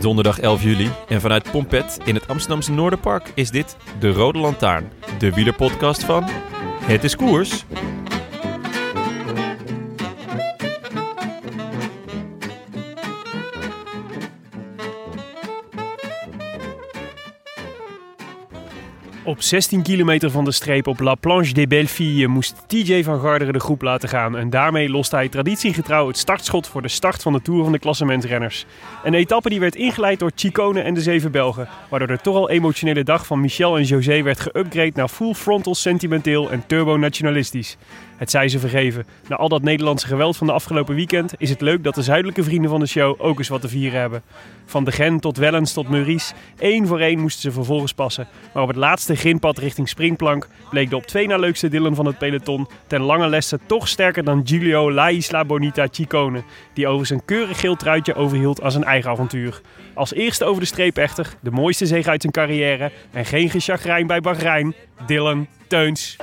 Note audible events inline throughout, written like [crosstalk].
Donderdag 11 juli en vanuit Pompet in het Amsterdamse Noorderpark is dit de Rode Lantaarn, de wielerpodcast van Het is Koers. Op 16 kilometer van de streep op La Planche des Belleville moest TJ van Garderen de groep laten gaan. En daarmee loste hij traditiegetrouw het startschot voor de start van de Tour van de klassementsrenners. Een etappe die werd ingeleid door Chicone en de zeven Belgen. Waardoor de toch al emotionele dag van Michel en José werd geüpgrade naar full frontal sentimenteel en turbo-nationalistisch. Het zij ze vergeven. Na al dat Nederlandse geweld van de afgelopen weekend is het leuk dat de zuidelijke vrienden van de show ook eens wat te vieren hebben. Van de Gen tot Wellens tot Maurice, één voor één moesten ze vervolgens passen. Maar op het laatste grinpad richting Springplank bleek de op twee na leukste Dylan van het peloton ten lange leste toch sterker dan Giulio La Isla Bonita Chicone, die overigens een keurig geel truitje overhield als een eigen avontuur. Als eerste over de streep echter, de mooiste zege uit zijn carrière en geen gechagrijn bij Bahrein, Dylan Teuns.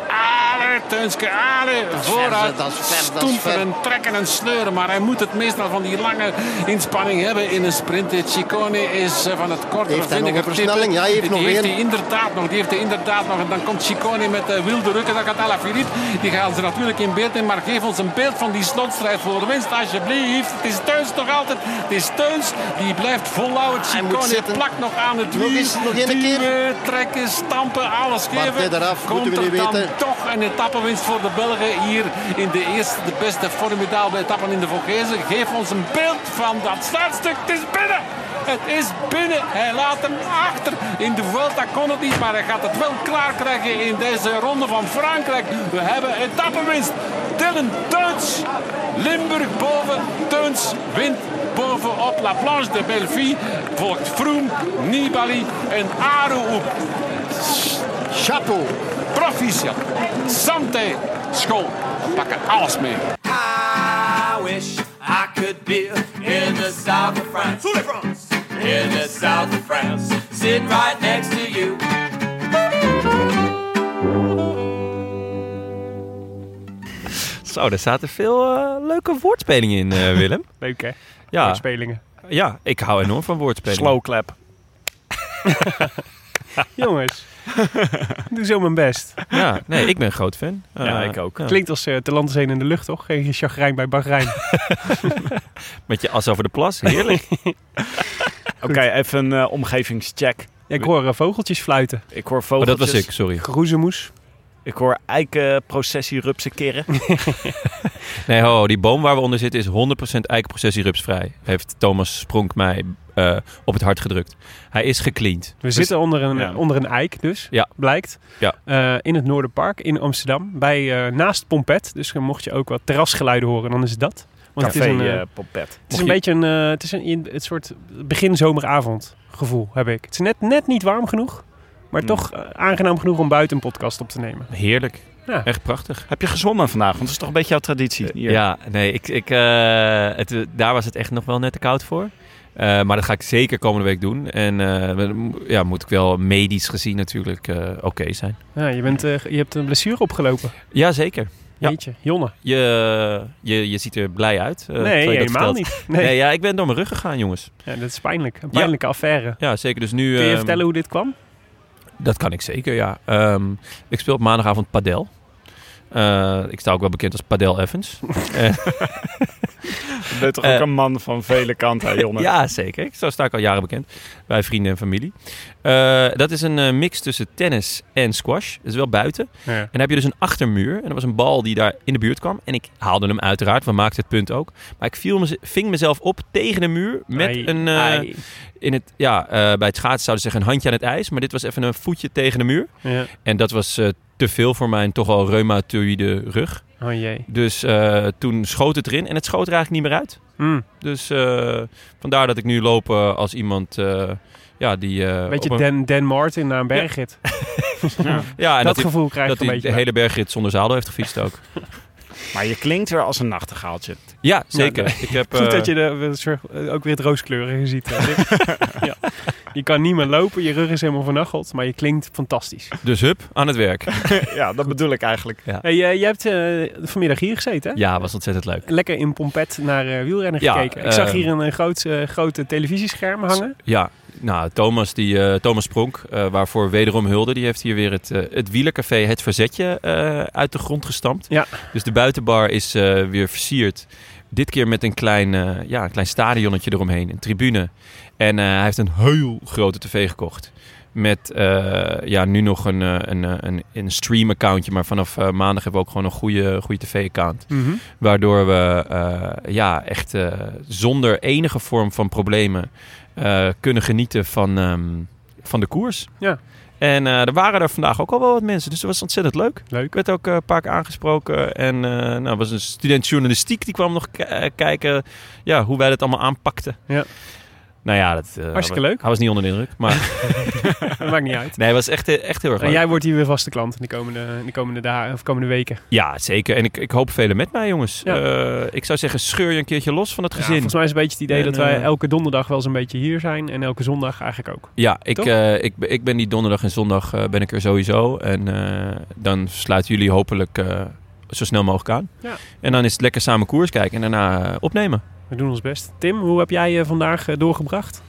Teunske Ale, vooruit dat is ver, dat is stoempen ver. en trekken en sleuren. Maar hij moet het meestal van die lange inspanning hebben in een sprint. De Ciccone is eh, van het kortere, Heeft hij nog vinniger een versnelling? Ja, hij heeft die nog heeft één. hij inderdaad nog. Die heeft hij inderdaad nog. En dan komt Ciccone met eh, wilde rukken. Dan gaat Alaphilippe. Die gaan ze natuurlijk in beeld in. Maar geef ons een beeld van die slotstrijd voor de winst, alsjeblieft. Het is Teuns nog altijd. Het is Teuns. Die blijft volhouden. Ciccone plakt nog aan het Nog wiel. eens, nog één keer. Duwen, trekken, stampen, alles geven. dit eraf, Komt moeten we er dan weten. toch een etappenwinst voor de Belgen hier in de eerste, de beste formidabele etappen in de Vogezen. Geef ons een beeld van dat sluitstuk. Het is binnen! Het is binnen. Hij laat hem achter. In de Vuelta kon het niet, maar hij gaat het wel klaar krijgen in deze ronde van Frankrijk. We hebben etappenwinst. Dylan Teuns. Limburg boven. Teuns wint bovenop La Planche de Belleville. Volgt Froome, Nibali en Aru Chapeau. Proficiat. Santé. School. We pakken alles mee. I wish I could be in the south of France. In the south of France. Sitting right next to you. Zo, daar zaten veel eh, leuke woordspelingen in, eh, [laughs] Willem. Leuk hè? Ja, Woordspelingen. ja, ik hou enorm van woordspelingen. Slow clap. [laughs] [laughs] Jongens, ik [laughs] doe zo mijn best. Ja, nee, ik ben een groot fan. Ja, Eh, ik ook. ja. Klinkt als uh, te land in de lucht, toch? Geen chagrijn bij Bahrein. [laughs] Met je as over de plas, heerlijk. Oké, even een eh, omgevingscheck. Ja, ik hoor eh, vogeltjes fluiten. Ik hoor Oh, vogeltjes. dat was ik, sorry. Groezemoes. Ik hoor eikenprocessie rupsen keren. [laughs] Nee, ho, die boom waar we onder zitten is 100% eikenprocessie rupsvrij. Heeft Thomas Spronk mij eh, op het hart gedrukt. Hij is gecleaned. We zitten onder een, ja. onder een eik dus, Ja. blijkt. Ja. Eh, in het Noorderpark in Amsterdam. Bij, eh, naast Pompet. Dus mocht je ook wat terrasgeluiden horen, dan is het dat. Want Café het is een, Pompet. het is een je- beetje een, het is een, het soort begin zomeravond gevoel heb ik. Het is net, net niet warm genoeg. Maar Hmm. toch eh, aangenaam genoeg om buiten een podcast op te nemen. Heerlijk. Ja. Echt prachtig. Heb je gezwommen vandaag? Want dat is toch een beetje jouw traditie. Hier. Ja, nee, ik, ik, eh, het, daar was het echt nog wel net te koud voor. Eh, maar dat ga ik zeker komende week doen. En eh, ja, moet ik wel medisch gezien natuurlijk eh, oké zijn. Ja, je, bent, eh, je hebt een blessure opgelopen. Ja, zeker. Ja. Jeetje, Jonne. Je, je, je ziet er blij uit. eh, nee, helemaal vertelt. niet. Nee. Nee, ja, ik ben door mijn rug gegaan, jongens. Ja, dat is pijnlijk. Een pijnlijke affaire. Ja, zeker. Dus nu... Kun je ehm, vertellen hoe dit kwam? Dat kan ik zeker, ja. Ehm, ik speel op maandagavond padel. Eh, ik sta ook wel bekend als Padel Evans. [laughs] Eh, bent toch Eh, ook een man van vele kanten, Jonne? [laughs] Ja, zeker. Zo sta ik al jaren bekend bij vrienden en familie. Eh, dat is een eh, mix tussen tennis en squash. Dat is wel buiten. Ja. En dan heb je dus een achtermuur. En er was een bal die daar in de buurt kwam. En ik haalde hem uiteraard, we maakten het punt ook. Maar ik viel me, ving mezelf op tegen de muur met Ai, een... eh, ai. in het, ja, eh, bij het schaatsen zouden ze zeggen een handje aan het ijs. Maar dit was even een voetje tegen de muur. Ja. En dat was eh, te veel voor mijn toch al reumatoïde rug. Oh jee. Dus eh, toen schoot het erin. En het schoot er eigenlijk niet meer uit. Mm. Dus eh, vandaar dat ik nu loop eh, als iemand eh, ja, die... eh, Beetje een- Dan, Dan Martin naar een bergrit. [laughs] ja, en dat, dat, gevoel krijg dat ik een hij beetje. de hele bergrit zonder zadel heeft gefietst ook. [laughs] Maar je klinkt weer als een nachtegaaltje. Ja, zeker. Ja, ik heb, [laughs] Goed eh, dat je de, ook weer het rooskleurige ziet. ja. Je kan niet meer lopen, je rug is helemaal vernacheld, maar je klinkt fantastisch. Dus hup, aan het werk. [laughs] ja, dat bedoel ik eigenlijk. Ja, Hey, eh, jij hebt eh, vanmiddag hier gezeten, hè? ja was ontzettend leuk. Lekker in Pompet naar eh, wielrennen Ja, gekeken. Ik zag eh, hier een, groot, eh, grote televisiescherm hangen. Ja, nou, Thomas, die, eh, Thomas Pronk, eh, waarvoor wederom hulde, die heeft hier weer het, eh, het wielercafé Het Verzetje eh, uit de grond gestampt. Ja. Dus de buitenbar is eh, weer versierd. Dit keer met een klein, eh, ja, een klein stadionnetje eromheen, een tribune. En eh, hij heeft een heel grote tv gekocht. Met eh, ja, nu nog een, een, een, een stream-accountje. Maar vanaf maandag hebben we ook gewoon een goede, goede tv-account. Mhm. Waardoor we ja, echt zonder enige vorm van problemen kunnen genieten van, ehm, van de koers. Ja. En eh, er waren er vandaag ook al wel wat mensen, dus dat was ontzettend leuk. Leuk. Ik werd ook eh, een paar keer aangesproken. En eh nou, er was een student journalistiek die kwam nog kijken ja, hoe wij dat allemaal aanpakten. Ja. Nou ja, dat, eh, Hartstikke hij- leuk. Hij was niet onder de indruk. Maar Dat [laughs] maakt niet uit. nee, het was echt, eh, echt heel erg En jij wordt hier weer vaste klant in de komende, in de komende, dagen, of komende weken. Ja, zeker. En ik, ik hoop velen met mij, jongens. Ja. Eh, ik zou zeggen, scheur je een keertje los van het Ja, gezin. volgens mij is het een beetje het idee En, dat wij elke donderdag wel eens een beetje hier zijn. En elke zondag eigenlijk ook. Ja, ik, ik, ben- ik ben die donderdag en zondag ben ik er sowieso. En dan sluiten jullie hopelijk zo snel mogelijk aan. Ja. En dan is het lekker samen koers kijken en daarna opnemen. We doen ons best. Tim, hoe heb jij je vandaag eh, doorgebracht?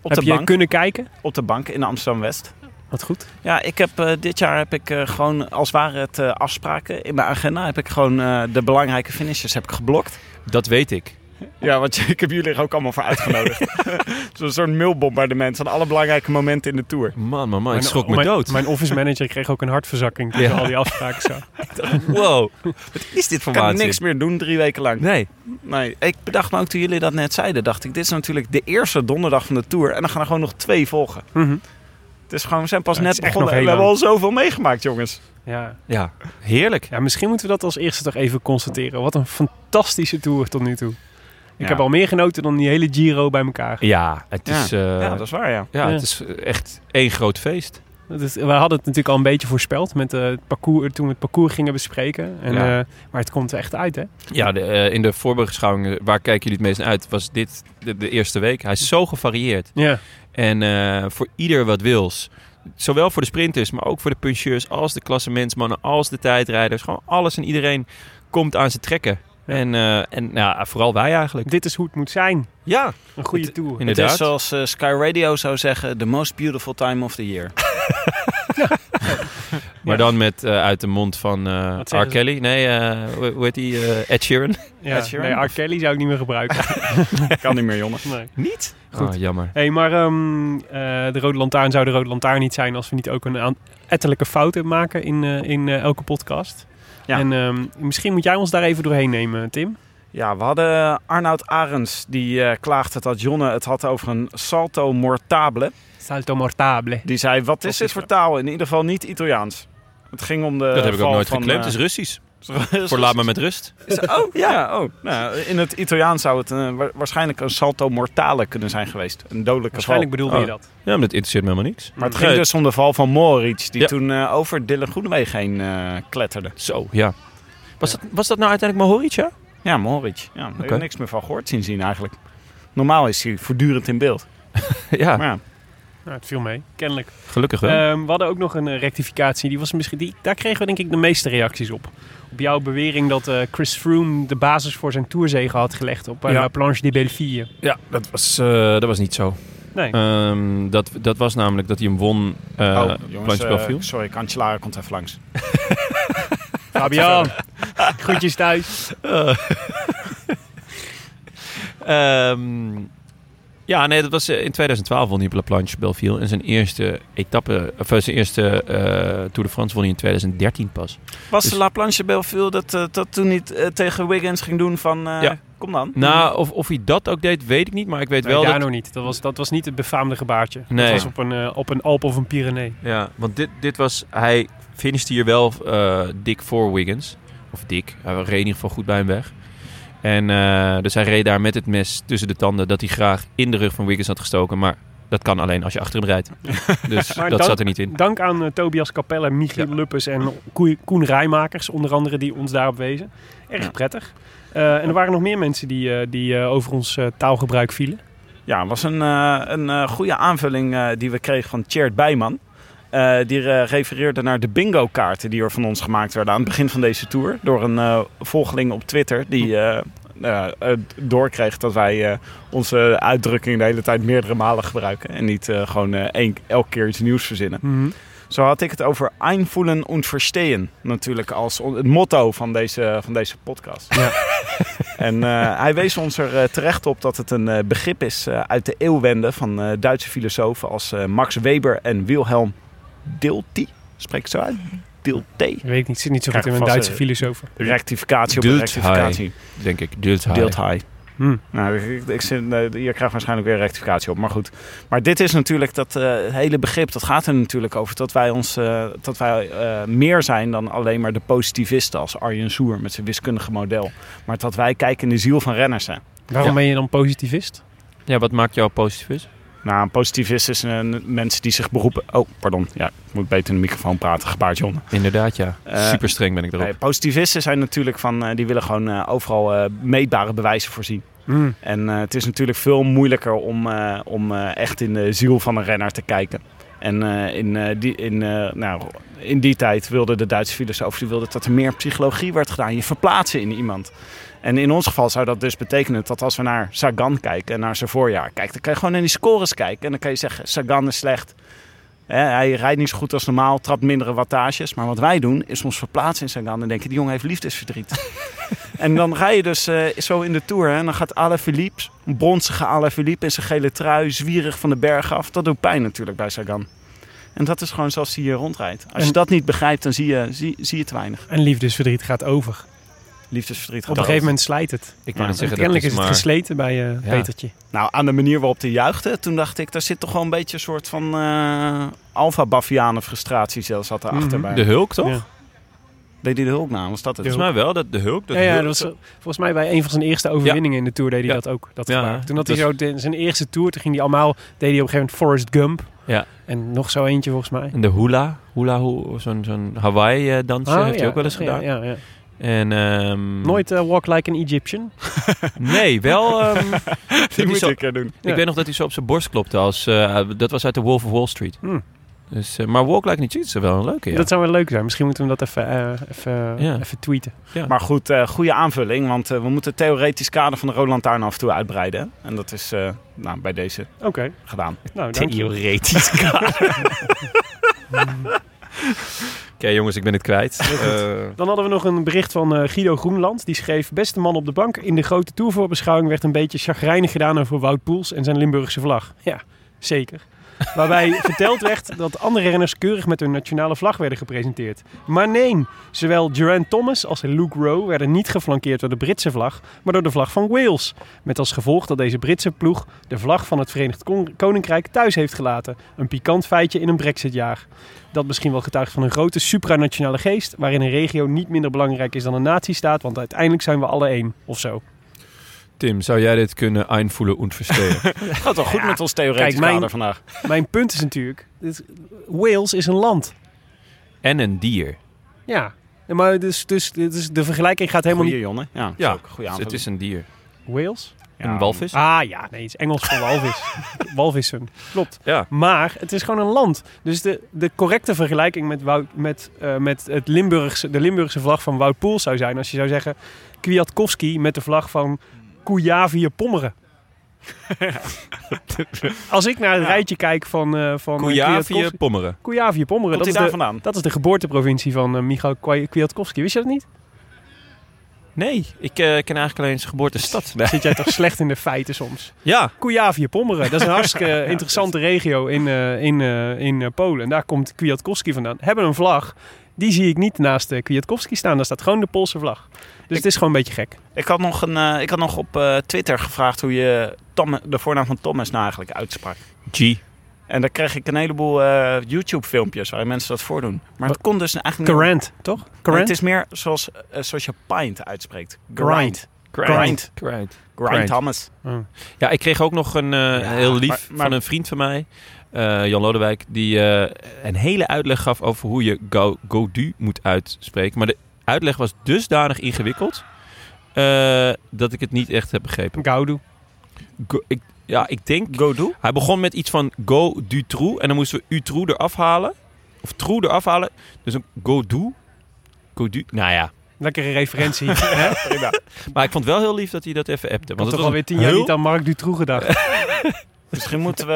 Op heb de je bank. kunnen kijken? Op de bank in Amsterdam-West. Wat goed. Ja, ik heb, eh, dit jaar heb ik eh, gewoon, als ware het eh, afspraken in mijn agenda, heb ik gewoon eh, de belangrijke finishes heb ik geblokt. Dat weet ik. Ja, want [laughs] ik heb jullie er ook allemaal voor uitgenodigd. [laughs] Zo'n soort mailbombardement van alle belangrijke momenten in de Tour. Man, man, man. Ik Mijn- schrok me mijn, dood. Mijn office manager kreeg ook een hartverzakking [laughs] Ja. ze al die afspraken zag. Wow. Wat is dit voor Ik kan waanzin? niks meer doen drie weken lang. Nee. Nee, ik bedacht me ook toen jullie dat net zeiden, dacht ik, dit is natuurlijk de eerste donderdag van de Tour. En dan gaan er gewoon nog twee volgen. Mhm. Het is gewoon, we zijn pas Ja, net begonnen en we hebben al zoveel meegemaakt, jongens. Ja. Ja, heerlijk. ja, misschien moeten we dat als eerste toch even constateren. Wat een fantastische tour tot nu toe. Ik Ja. heb al meer genoten dan die hele Giro bij elkaar. Ja, het Ja. is, eh, ja, dat is waar, ja. ja, Ja. het is echt één groot feest. Is, we hadden het natuurlijk al een beetje voorspeld met eh, het parcours, toen we het parcours gingen bespreken. En, Ja. eh, maar het komt er echt uit, hè? Ja, de, eh, in de voorbeschouwingen, waar kijken jullie het meest naar uit, was dit de, de eerste week. Hij is zo gevarieerd. Ja. En eh, voor ieder wat wils. Zowel voor de sprinters, maar ook voor de puncheurs, als de klassementsmannen, als de tijdrijders. Gewoon alles en iedereen komt aan zijn trekken. En, eh, en ja, vooral wij eigenlijk. Dit is hoe het moet zijn. Ja, Een goede Het- tour. Het inderdaad. is zoals eh, Sky Radio zou zeggen, the most beautiful time of the year. [laughs] Maar Ja. dan met eh, uit de mond van eh R. Kelly. Nee, eh, hoe heet die? eh, Ed Sheeran. Ja, Ed Sheeran? nee, R. Kelly zou ik niet meer gebruiken. [laughs] kan niet meer, jongen. nee. Niet? Goed. Oh, jammer. Hey, maar ehm, eh, de Rode Lantaarn zou de Rode Lantaarn niet zijn als we niet ook een ettelijke fouten maken in, eh, in elke podcast. Ja. En ehm, misschien moet jij ons daar even doorheen nemen, Tim. Ja, we hadden Arnoud Arends, die eh, klaagde dat Jonne het had over een salto mortable. Salto mortable. Die zei, wat is dit voor taal? In ieder geval niet Italiaans. Het ging om de dat heb ik ook nooit van, geclaimd. eh, Het is Russisch. Voor laat me met rust. Oh, ja. Oh. Nou, in het Italiaans zou het eh, wa- waarschijnlijk een salto mortale kunnen zijn geweest. Een dodelijke Waarschijnlijk val. bedoelde je Oh. dat. Ja, maar dat interesseert me helemaal niks. Maar het ging dus om de val van Moritz, die Ja. toen eh, over Dylan Groenewegen heen eh, kletterde. Zo, ja. Was, Dat, was dat nou uiteindelijk Mohoric, ja? Ja, Moritz. Ja, daar heb Oké. ik niks meer van gehoord zien eigenlijk. Normaal is hij voortdurend in beeld. [laughs] ja, Maar ja, Nou, het viel mee, kennelijk. gelukkig wel. Ehm, we hadden ook nog een rectificatie. Die was misschien, die, daar kregen we denk ik de meeste reacties op. Op jouw bewering dat eh, Chris Froome de basis voor zijn tourzege had gelegd op eh, Ja. La Planche de Belleville. ja, dat was, eh, dat was niet zo. Nee. Ehm, dat, dat was namelijk dat hij hem won. eh oh, Planche jongens, sorry, Cancellara komt even langs. [laughs] Fabian, groetjes thuis. [laughs] Ehm, ja, nee, dat was eh, in 2012 won hij op La Planche Belleville. En zijn eerste etappe, of eh, zijn eerste eh, Tour de France won hij in 2013 pas. Was Dus- de La Planche Belleville dat, dat toen niet tegen Wiggins ging doen van... eh, Ja. Kom dan. Nou, of, of hij dat ook deed, weet ik niet. Maar ik weet Nee, wel daar dat... nog niet. Dat was, dat was niet het befaamde gebaartje. Nee. Dat was op een, op een Alp of een Pyrenee. Ja, want dit, dit was... Hij finishte hier wel eh, dik voor Wiggins. Of dik. Hij reed in ieder geval goed bij hem weg. En eh, dus hij reed daar met het mes tussen de tanden... dat hij graag in de rug van Wiggins had gestoken. Maar dat kan alleen als je achter hem rijdt. [laughs] Dus Maar dat dank- zat er niet in. Dank aan eh, Tobias Capelle, Michiel Luppes en Koe- Koen Rijmakers, onder andere, die ons daarop wezen. Erg prettig. Eh, en er waren nog meer mensen die, eh, die eh, over ons eh, taalgebruik vielen. Ja, het was een, eh, een eh, goede aanvulling eh, die we kregen van Tjerd Bijman. Eh, die eh, refereerde naar de bingo-kaarten die er van ons gemaakt werden aan het begin van deze tour. Door een eh, volgeling op Twitter die doorkreeg dat wij onze uitdrukking de hele tijd meerdere malen gebruiken. En niet gewoon één, elke keer iets nieuws verzinnen. Mhm. Zo had ik het over einvoelen und verstehen. Natuurlijk als het motto van deze, van deze podcast. Ja. [laughs] en hij wees ons er terecht op dat het een begrip is uit de eeuwwende van Duitse filosofen als Max Weber en Wilhelm Dilthey. Spreek zo uit? Weet ik niet, zit niet zo goed in mijn vast, Duitse eh, filosoof. Rectificatie op de rectificatie. Denk ik. Dilthey. Dilthey. Hm. Nou, ik, ik zit, eh, hier krijg waarschijnlijk weer rectificatie op. Maar goed. Maar dit is natuurlijk dat eh, hele begrip. Dat gaat er natuurlijk over dat wij, ons, eh, dat wij eh, meer zijn dan alleen maar de positivisten. Als Arjen Soer met zijn wiskundige model. Maar dat wij kijken in de ziel van renners zijn. Waarom Ja. ben je dan positivist? Ja, wat maakt jou positief? Nou, een positivist is een mensen die zich beroepen... Oh, pardon. Ja, ik moet beter in de microfoon praten. Gebaard John. Inderdaad, ja. Eh, Super streng ben ik erop. Nee, positivisten zijn natuurlijk van... eh, die willen gewoon eh, overal eh, meetbare bewijzen voorzien. Hm. En eh, het is natuurlijk veel moeilijker om, eh, om eh, echt in de ziel van een renner te kijken. En eh, in, eh, die, in, eh, nou, in die tijd wilden de Duitse die wilden dat er meer psychologie werd gedaan. Je verplaatsen in iemand. En in ons geval zou dat dus betekenen dat als we naar Sagan kijken en naar zijn voorjaar kijken, dan kan je gewoon naar die scores kijken. En dan kan je zeggen, Sagan is slecht. Hij rijdt niet zo goed als normaal, trapt mindere wattages. Maar wat wij doen, is ons verplaatsen in Sagan en denken, die jongen heeft liefdesverdriet. [laughs] en dan ga je dus eh, zo in de Tour hè, en dan gaat Alaphilippe, een bronzige Alaphilippe in zijn gele trui, zwierig van de berg af. Dat doet pijn natuurlijk bij Sagan. En dat is gewoon zoals hij hier rondrijdt. Als je dat niet begrijpt, dan zie je, zie, zie je te weinig. En liefdesverdriet gaat over. Liefdesverdriet Op een gegeven moment slijt het. Ik Ja, net zeggen, Kennelijk is het maar... gesleten bij eh, Ja. Petertje. Nou, aan de manier waarop hij juichte, toen dacht ik, daar zit toch wel een beetje een soort van eh alfa-bavianen frustratie zelfs zat erachter bij. De Hulk, toch? Ja. Deed hij de hulk na? Was dat het? Volgens mij wel, dat de Hulk. Dat ja, ja, Hulk- dat was eh, volgens mij bij een van zijn eerste overwinningen in de Tour deed hij Ja. dat ook. Dat Ja. Toen had hij dat zo de- zijn eerste Tour, toen ging hij allemaal, deed hij op een gegeven moment Forrest Gump. Ja. En nog zo eentje volgens mij. En de hula, hula zo'n zo'n Hawaii-dansje Ah, heeft hij ook wel eens ja, gedaan. Ja, ja. En, ehm, Nooit eh, Walk Like an Egyptian. [laughs] Nee, wel... ehm, [laughs] Die moet zo- ik een keer doen. Ja. Ik weet nog dat hij zo op zijn borst klopte. Als, eh, dat was uit de Wolf of Wall Street. Hmm. Dus, eh, maar Walk Like an Egyptian is wel een leuke, ja. Dat zou wel leuk zijn. Misschien moeten we dat even, eh, even, Ja. even tweeten. Ja. Maar goed, eh, goede aanvulling, want eh, we moeten het theoretisch kader van de Rode Lantaarn af en toe uitbreiden. En dat is eh, nou, bij deze Oké. gedaan. Nou, dank je. [laughs] Oké jongens, ik ben het kwijt. Eh, Dan hadden we nog een bericht van eh, Guido Groenland. Die schreef... Beste man op de bank. In de grote tourvoorbeschouwing werd een beetje chagrijnig gedaan over Wout Poels en zijn Limburgse vlag. Ja, zeker. Waarbij verteld werd dat andere renners keurig met hun nationale vlag werden gepresenteerd. Maar nee, zowel Geraint Thomas als Luke Rowe werden niet geflankeerd door de Britse vlag, maar door de vlag van Wales. Met als gevolg dat deze Britse ploeg de vlag van het Verenigd Kon- Koninkrijk thuis heeft gelaten. Een pikant feitje in een brexitjaar. Dat misschien wel getuigt van een grote supranationale geest, waarin een regio niet minder belangrijk is dan een natiestaat, want uiteindelijk zijn we alle één, of zo. Tim, zou jij dit kunnen einvoelen en verstehen? [laughs] Gaat wel goed met ons theoretisch Kijk, mijn- vandaag. Mijn punt is natuurlijk, dit- Wales is een land. en een dier. Ja, Ja, maar dus, dus, dus de vergelijking gaat helemaal Goeie, niet... Jonne. Ja, Ja, ja goede aanvulling. het is een dier. Wales? Ja, Een walvis? Ah ja, nee, het is Engels voor walvis. [laughs] Walvissen, klopt. Ja. Maar het is gewoon een land. Dus de, de correcte vergelijking met, Wout, met, eh, met het Limburgse, de Limburgse vlag van Wout Poels zou zijn... als je zou zeggen Kwiatkowski met de vlag van Kujavië-Pommeren. [laughs] Als ik naar het rijtje kijk van, eh van eh, Kujavië, Kwiatkowski- Pommeren. Kujavië-Pommeren, Komt dat, is daar de- vandaan? dat is de geboorteprovincie van eh, Michał Kwiatkowski. Wist je dat niet? Nee, ik ken eigenlijk alleen zijn geboortestad. Nee. [laughs] Zit jij toch slecht in de feiten soms? Ja, Kujavië-Pommeren, dat is een hartstikke [laughs] interessante regio in, in, in Polen. En daar komt Kwiatkowski vandaan. Hebben een vlag. Die zie ik niet naast uh, Kwiatkowski staan. Daar staat gewoon de Poolse vlag. Dus het is gewoon een beetje gek. Ik had nog, een, eh, ik had nog op eh, Twitter gevraagd hoe je Tom, de voornaam van Thomas nou eigenlijk uitsprak. G. En daar kreeg ik een heleboel eh, YouTube-filmpjes waarin mensen dat voordoen. Maar het kon dus eigenlijk niet. Garant, toch? Nee, Garant? Het is meer zoals, eh, zoals je pint uitspreekt. Grind. Grind. Grind. Grind Grind. Thomas. Ja, ik kreeg ook nog een eh, heel lief maar- maar- van een vriend van mij, eh, Jan Lodewijk, die eh, een hele uitleg gaf over hoe je go, Godu moet uitspreken. Maar de uitleg was dusdanig ingewikkeld eh, dat ik het niet echt heb begrepen. Gaudu. Go- ik, ja, ik denk... Godu? Hij begon met iets van go du trou en dan moesten we u trou eraf halen. Of trou eraf halen. Dus een go du. Go du. Nou ja. Lekkere referentie. [laughs] hè? Maar ik vond het wel heel lief dat hij dat even appte. Want Want toch het was alweer tien jaar heel, niet aan Mark Dutroux gedacht. [laughs] Misschien moeten we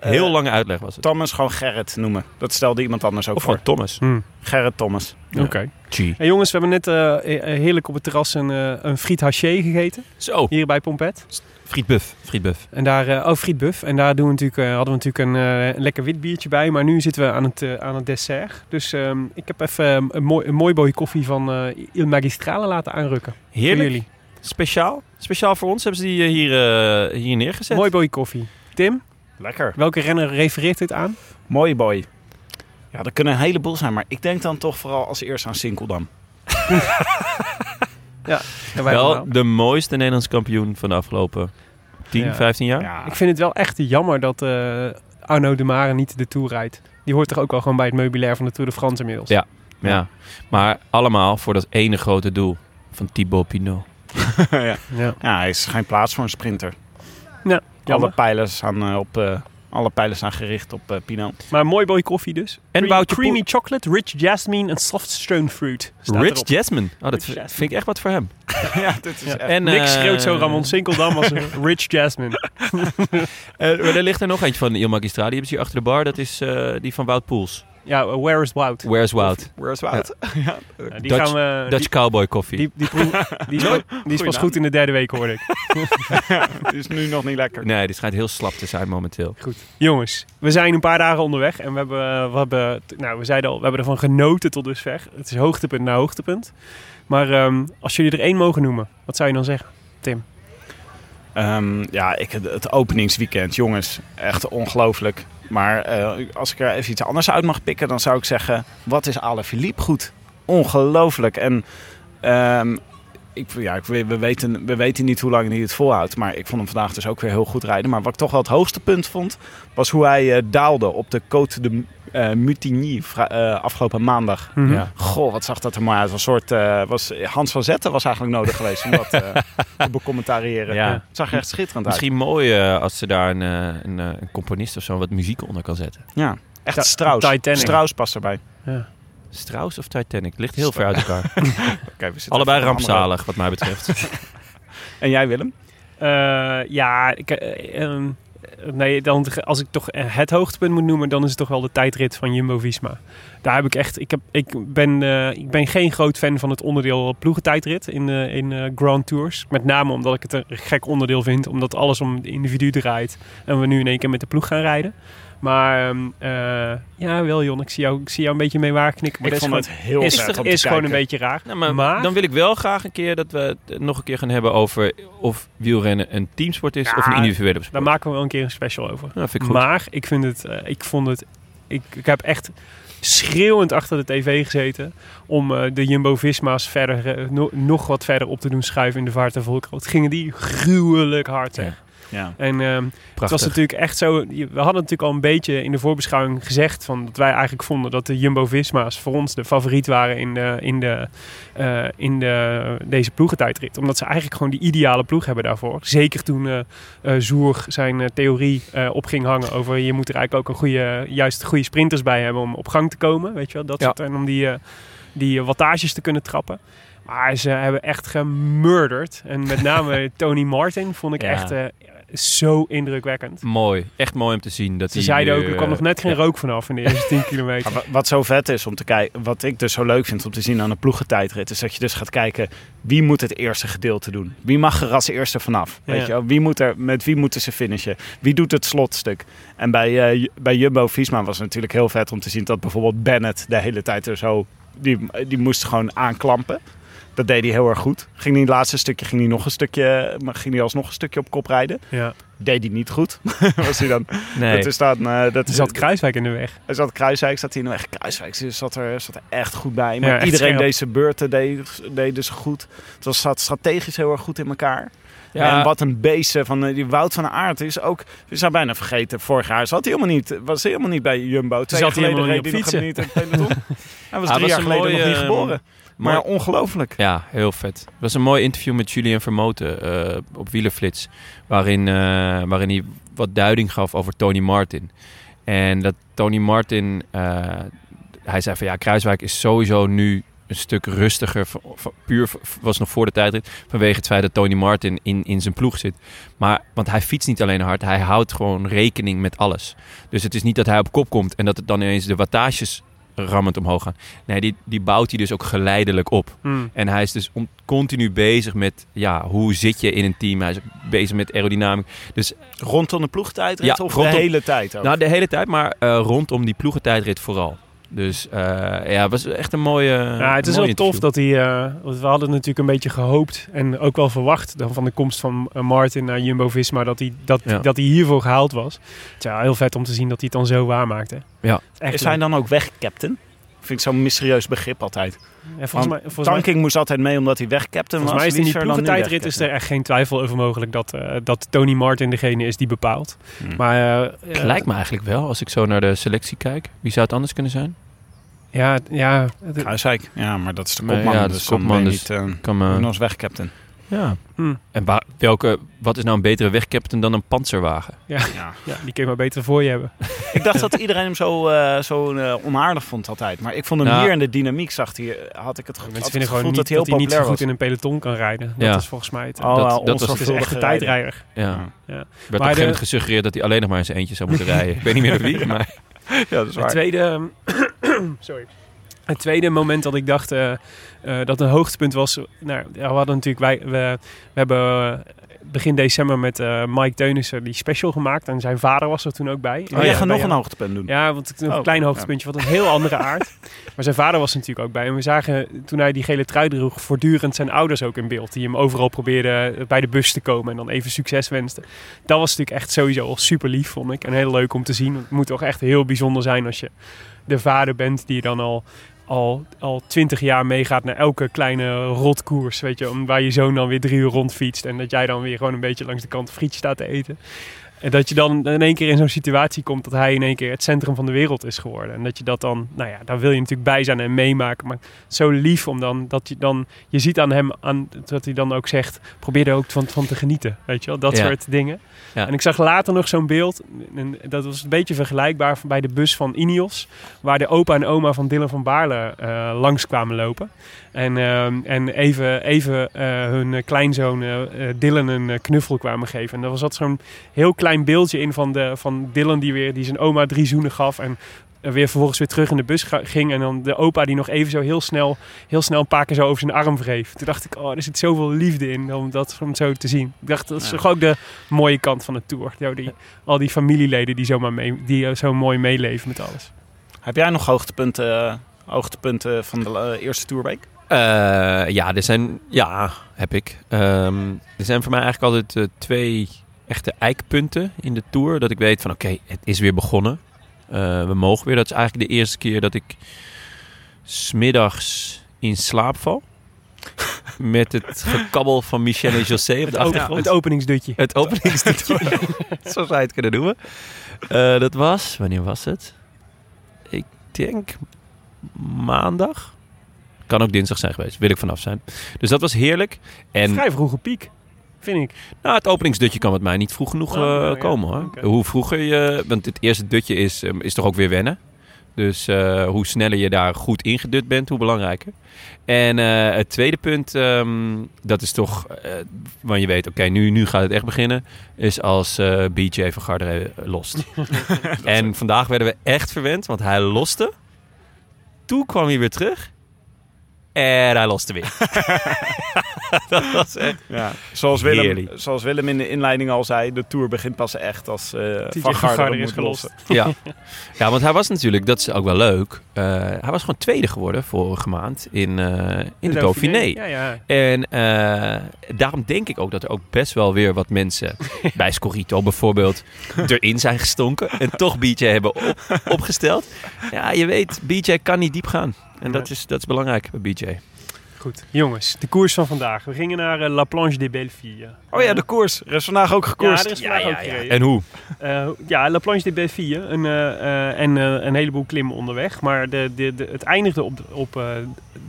eh, heel lange uitleg was het. Thomas gewoon Gerrit noemen. Dat stelde iemand anders ook Of voor. gewoon Thomas. Hm, Gerrit Thomas. Ja. Oké. G. Hey jongens, we hebben net eh, eh, heerlijk op het terras een, een friet haché gegeten. Zo. Hier bij Pompet. Frietbuff. Frietbuff. En daar, eh, oh, frietbuff. En daar doen we natuurlijk, eh, hadden we natuurlijk een, eh, een lekker wit biertje bij. Maar nu zitten we aan het, aan het dessert. Dus ehm, ik heb even eh, een, mooi, een mooi boy koffie van eh Il Magistrale laten aanrukken. Voor Heerlijk. jullie. Speciaal. Speciaal voor ons hebben ze die hier, hier neergezet. Mooi boy koffie. Tim, Lekker. welke renner refereert dit aan? Mooi boy. Ja, dat kunnen een heleboel zijn. Maar ik denk dan toch vooral als eerst aan Sinkeldam. [laughs] Ja, wij Wel allemaal. de mooiste Nederlands kampioen van de afgelopen 10, Ja. 15 jaar. Ja. Ik vind het wel echt jammer dat eh, Arno de Mare niet de Tour rijdt. Die hoort toch ook al gewoon bij het meubilair van de Tour de France inmiddels. Ja. Ja. Maar allemaal voor dat ene grote doel van Thibaut Pinot. [laughs] ja. Ja. ja, hij is geen plaats voor een sprinter. Ja, jammer. pijlen staan, eh, op, eh, alle pijlen staan gericht op eh Pinot. Maar mooi boy koffie dus. En Cream- creamy chocolate, rich jasmine en soft stone fruit. Rich erop. Jasmine. Oh, dat Rich v- Jasmine. vind ik echt wat voor hem. [laughs] ja, dit is Ja. echt... En, Niks eh, schreeuwt zo Ramon Sinkeldam als een [laughs] rich jasmine. Eh, er ligt er nog eentje van Il Magistrale. Die hebben ze hier achter de bar. Dat is eh, die van Wout Poels. Ja, uh, where is Wout? Where's Wout? Where's Wout? Ja. [laughs] Ja, die Dutch- gaan we... Dutch Cowboy Coffee. Die, die, die, proef- [laughs] die is, pas- die is pas naam. goed in de derde week, hoorde ik. [laughs] Het is nu nog niet lekker. Nee, die schijnt heel slap te zijn momenteel. Goed. Jongens, we zijn een paar dagen onderweg en we hebben, we hebben, nou, we zeiden al, we hebben ervan genoten tot dusver. Het is hoogtepunt na hoogtepunt. Maar ehm, als jullie er één mogen noemen, wat zou je dan zeggen? Tim? Ehm, ja, ik, het openingsweekend, jongens, echt ongelooflijk. Maar eh, als ik er even iets anders uit mag pikken, dan zou ik zeggen: wat is Ale Philippe goed? Ongelooflijk. En ehm, ik, ja, ik, we, weten, we weten niet hoe lang hij het volhoudt. Maar ik vond hem vandaag dus ook weer heel goed rijden. Maar wat ik toch wel het hoogste punt vond, was hoe hij eh, daalde op de Côte de eh Mutigny vra- eh, afgelopen maandag. Ja. Goh, wat zag dat er mooi uit. Een soort, eh, was, Hans van Zetten was eigenlijk nodig geweest om dat eh, [laughs] te becommentariëren. Ja. Het zag er echt schitterend uit. Misschien mooi als ze daar een, een, een componist of zo wat muziek onder kan zetten. Ja, echt Ta- Strauss. Titanic. Strauss past erbij. Ja. Strauss of Titanic? Ligt heel ver uit elkaar. [laughs] Oké, we zitten Allebei rampzalig wat mij betreft. [laughs] En jij Willem? Eh, ja, ik, eh, ehm, nee, dan, als ik toch het hoogtepunt moet noemen, dan is het toch wel de tijdrit van Jumbo-Visma. Daar heb ik echt, ik, heb, ik, ben, eh, ik ben geen groot fan van het onderdeel ploegentijdrit in, eh, in eh, Grand Tours. Met name omdat ik het een gek onderdeel vind, omdat alles om het individu draait. En we nu in één keer met de ploeg gaan rijden. Maar ehm, eh, ja, wel Jon, ik zie, jou, ik zie jou een beetje mee waarknikken. Maar ik dat vond is het heel is, gewoon een beetje raar. Nou, maar, Maar- dan wil ik wel graag een keer dat we het nog een keer gaan hebben over of wielrennen een teamsport is Ja, of een individuele sport. Daar maken we wel een keer een special over. Vind ik goed. Maar ik vind het, eh, ik vond het, ik, ik heb echt schreeuwend achter de tv gezeten om eh, de Jumbo-Visma's verder, no- nog wat verder op te doen schuiven in de vaart en volkrood. Gingen die gruwelijk hard, zeg. Ja. En ehm, het was natuurlijk echt zo. We hadden natuurlijk al een beetje in de voorbeschouwing gezegd van dat wij eigenlijk vonden dat de Jumbo-Visma's voor ons de favoriet waren in, de, in, de, eh, in de, deze ploegentijdrit. Omdat ze eigenlijk gewoon die ideale ploeg hebben daarvoor. Zeker toen Zoer zijn theorie op ging hangen over je moet er eigenlijk ook een goede, juist goede sprinters bij hebben om op gang te komen. Weet je wel, dat Ja. soort, en om die, die wattages te kunnen trappen. Maar ze hebben echt gemurderd. En met name [laughs] Tony Martin vond ik Ja. echt... eh, is zo indrukwekkend. Mooi. Echt mooi om te zien. Dat Ze zeiden ook, er kwam nog net geen ja. rook vanaf in de eerste 10 [laughs] kilometer. Maar wat zo vet is om te kijken, wat ik dus zo leuk vind om te zien aan een ploegentijdrit, is dat je dus gaat kijken wie moet het eerste gedeelte doen. Wie mag er als eerste vanaf? Ja. Weet je wel? Wie moet er, met wie moeten ze finishen? Wie doet het slotstuk? En bij, eh, J- bij Jumbo-Visma was het natuurlijk heel vet om te zien dat bijvoorbeeld Bennett de hele tijd er zo, die, die moest gewoon aanklampen. Dat deed hij heel erg goed. Ging hij het laatste stukje, ging hij nog een stukje, maar ging hij alsnog een stukje op kop rijden. Ja. Deed hij niet goed. [laughs] was hij dan, Nee. dat is dan, eh, dat is zat Kruiswijk in de weg. hij zat Kruiswijk, zat hij in de weg. Kruiswijk zat er, zat er echt goed bij. Maar Ja, iedereen deze beurten deed, deed dus goed. Het was, zat strategisch heel erg goed in elkaar. Ja. En wat een beest van eh, die Wout van Aert is ook... We zijn bijna vergeten, vorig jaar zat hij helemaal niet, was hij helemaal niet bij Jumbo. Twee zat hij helemaal niet op niet in peloton. [laughs] Hij was drie was jaar geleden nog niet geboren. Maar mooi- ongelooflijk. Ja, heel vet. Het was een mooi interview met Julian Vermoten eh, op Wielerflits. Waarin, eh, waarin hij wat duiding gaf over Tony Martin. En dat Tony Martin... eh, hij zei van ja, Kruiswijk is sowieso nu een stuk rustiger. Puur was nog voor de tijdrit. Vanwege het feit dat Tony Martin in, in zijn ploeg zit. Maar, want hij fietst niet alleen hard. Hij houdt gewoon rekening met alles. Dus het is niet dat hij op kop komt en dat het dan ineens de wattages rammend omhoog gaan. Nee, die, die bouwt hij dus ook geleidelijk op. Hmm. En hij is dus on- continu bezig met, ja, hoe zit je in een team? Hij is bezig met aerodynamiek. Dus Rondom de ploegtijdrit Ja, of rondom- de hele tijd ook? nou, de hele tijd, maar eh, rondom die ploegentijdrit vooral. Dus eh, ja, het was echt een mooie Ja, het is heel tof dat hij... eh, want we hadden natuurlijk een beetje gehoopt en ook wel verwacht dan van de komst van eh, Martin naar Jumbo-Visma dat hij, dat, Ja. dat hij hiervoor gehaald was. Het is ja, heel vet om te zien dat hij het dan zo waarmaakte. Ja. Echt is hij dan ook wegcaptain? Vind ik zo'n mysterieus begrip altijd. Ja, volgens mij, volgens mij, Tanking moest altijd mee omdat hij wegcaptain was. volgens mij is in die er ploegentijdrit is er echt geen twijfel over mogelijk dat, eh, dat Tony Martin degene is die bepaalt. Hmm. Maar eh, Het lijkt me eigenlijk wel, als ik zo naar de selectie kijk. Wie zou het anders kunnen zijn? Ja, ja, Kruiswijk. Ja, maar dat is de kopman. ja, dat dus is dan kopman, dus niet, eh, Kan eens wegcaptain. Ja. hm, En welke, wat is nou een betere wegcaptain dan een panzerwagen? ja, Ja. ja, die kun je maar beter voor je hebben. [laughs] ik dacht dat iedereen hem zo, eh, zo eh, onaardig vond altijd. Maar ik vond hem Nou, hier in de dynamiek zag hij, had ik het, ge- had Mensen het vinden gevoel gewoon niet dat dat hij heel niet zo goed was. in een peloton kan rijden. Dat Ja. is volgens mij het. Oh, Dat- dat was- een tijdrijder. Ja. Ja. Er werd op een de- moment gesuggereerd dat hij alleen nog maar in zijn eentje zou moeten [laughs] rijden. Ik weet niet meer wie, maar... Ja, dat is Het tweede, [coughs] sorry. Het tweede moment dat ik dacht eh, eh, dat een hoogtepunt was. Nou, ja, we hadden natuurlijk wij, we, we hebben eh, begin december met eh, Mike Teunissen die special gemaakt en zijn vader was er toen ook bij. Oh, Ja, jij gaat nog een hoogtepunt doen. Ja, want een Oh, klein ja. hoogtepuntje wat een heel andere aard. [laughs] Maar zijn vader was er natuurlijk ook bij. En we zagen toen hij die gele trui droeg voortdurend zijn ouders ook in beeld. Die hem overal probeerden bij de bus te komen en dan even succes wensten. Dat was natuurlijk echt sowieso al super lief, vond ik. En heel leuk om te zien. Het moet toch echt heel bijzonder zijn als je de vader bent die dan al, al, al twintig jaar meegaat naar elke kleine rotkoers. Weet je, om, waar je zoon dan weer drie uur rondfietst. En dat jij dan weer gewoon een beetje langs de kant frietje staat te eten. En dat je dan in één keer in zo'n situatie komt dat hij in één keer het centrum van de wereld is geworden. En dat je dat dan, nou ja, daar wil je natuurlijk bij zijn en meemaken. Maar zo lief om dan, dat je dan, je ziet aan hem, aan, dat hij dan ook zegt, probeer er ook van, van te genieten. Weet je wel, dat Ja. soort dingen. Ja. En ik zag later nog zo'n beeld, en dat was een beetje vergelijkbaar bij de bus van Ineos. Waar de opa en oma van Dylan van Baarle eh, langs kwamen lopen. En, ehm, en even, even eh, hun eh, kleinzoon eh, eh, Dylan een eh, knuffel kwamen geven. En daar zat zo'n heel klein beeldje in van, de, van Dylan die, weer, die zijn oma drie zoenen gaf. En weer vervolgens weer terug in de bus ging. En dan de opa die nog even zo heel snel, heel snel een paar keer zo over zijn arm wreef. Toen dacht ik, oh, er zit zoveel liefde in om dat om zo te zien. Ik dacht, dat is Ja. toch ook de mooie kant van de Tour. Zo die, al die familieleden die, zomaar mee, die eh, zo mooi meeleven met alles. Heb jij nog hoogtepunten, eh, hoogtepunten van de eh, eerste Tourweek? Eh, ja, er zijn, ja, heb ik. Ehm, er zijn voor mij eigenlijk altijd twee echte eikpunten in de tour. Dat ik weet van oké, het is weer begonnen. Eh, we mogen weer. Dat is eigenlijk de eerste keer dat ik smiddags in slaap val. [laughs] Met het gekabbel van Michel en José op de achtergrond. het openingsdutje. Het openingsdutje. [laughs] [laughs] Zo zou je het kunnen noemen. Eh, dat was, wanneer was het? Ik denk maandag. Kan ook dinsdag zijn geweest, wil ik vanaf zijn. Dus dat was heerlijk. En Vrij vroege piek, vind ik. nou, het openingsdutje kan met mij niet vroeg genoeg Oh, eh, ja, ja. komen hoor. Hoe vroeger je, want het eerste dutje is, eh, is toch ook weer wennen. Dus eh, hoe sneller je daar goed ingedut bent, hoe belangrijker. En eh, het tweede punt, ehm, dat is toch, eh want je weet, oké, nu, nu gaat het echt beginnen, is als BJ van Garderen lost. [laughs] en vandaag werden we echt verwend, want hij loste. Toen kwam hij weer terug. En hij loste weer. dat was echt... Ja. Zoals, Willem, Heerlijk. zoals Willem in de inleiding al zei, de Tour begint pas echt als eh TJ Van moet is gelost. Ja. [laughs] ja, want hij was natuurlijk, dat is ook wel leuk. eh, hij was gewoon tweede geworden vorige maand in, eh, in de Dauphiné. Ja, ja. En eh, daarom denk ik ook dat er ook best wel weer wat mensen [laughs] bij Scorito bijvoorbeeld erin zijn gestonken. En toch BJ hebben op, opgesteld. Ja, je weet, BJ kan niet diep gaan. En dat is, dat is belangrijk bij BJ. Goed, jongens, de koers van vandaag. We gingen naar eh, La Planche des Belleville. Oh ja, de koers. Er is vandaag ook Ja, gekoerst. er is vandaag ook gereden. En hoe? Eh, ja, La Planche des Belleville. Een, eh, eh, en een heleboel klimmen onderweg. Maar de, de, de, het eindigde op, de, op, eh,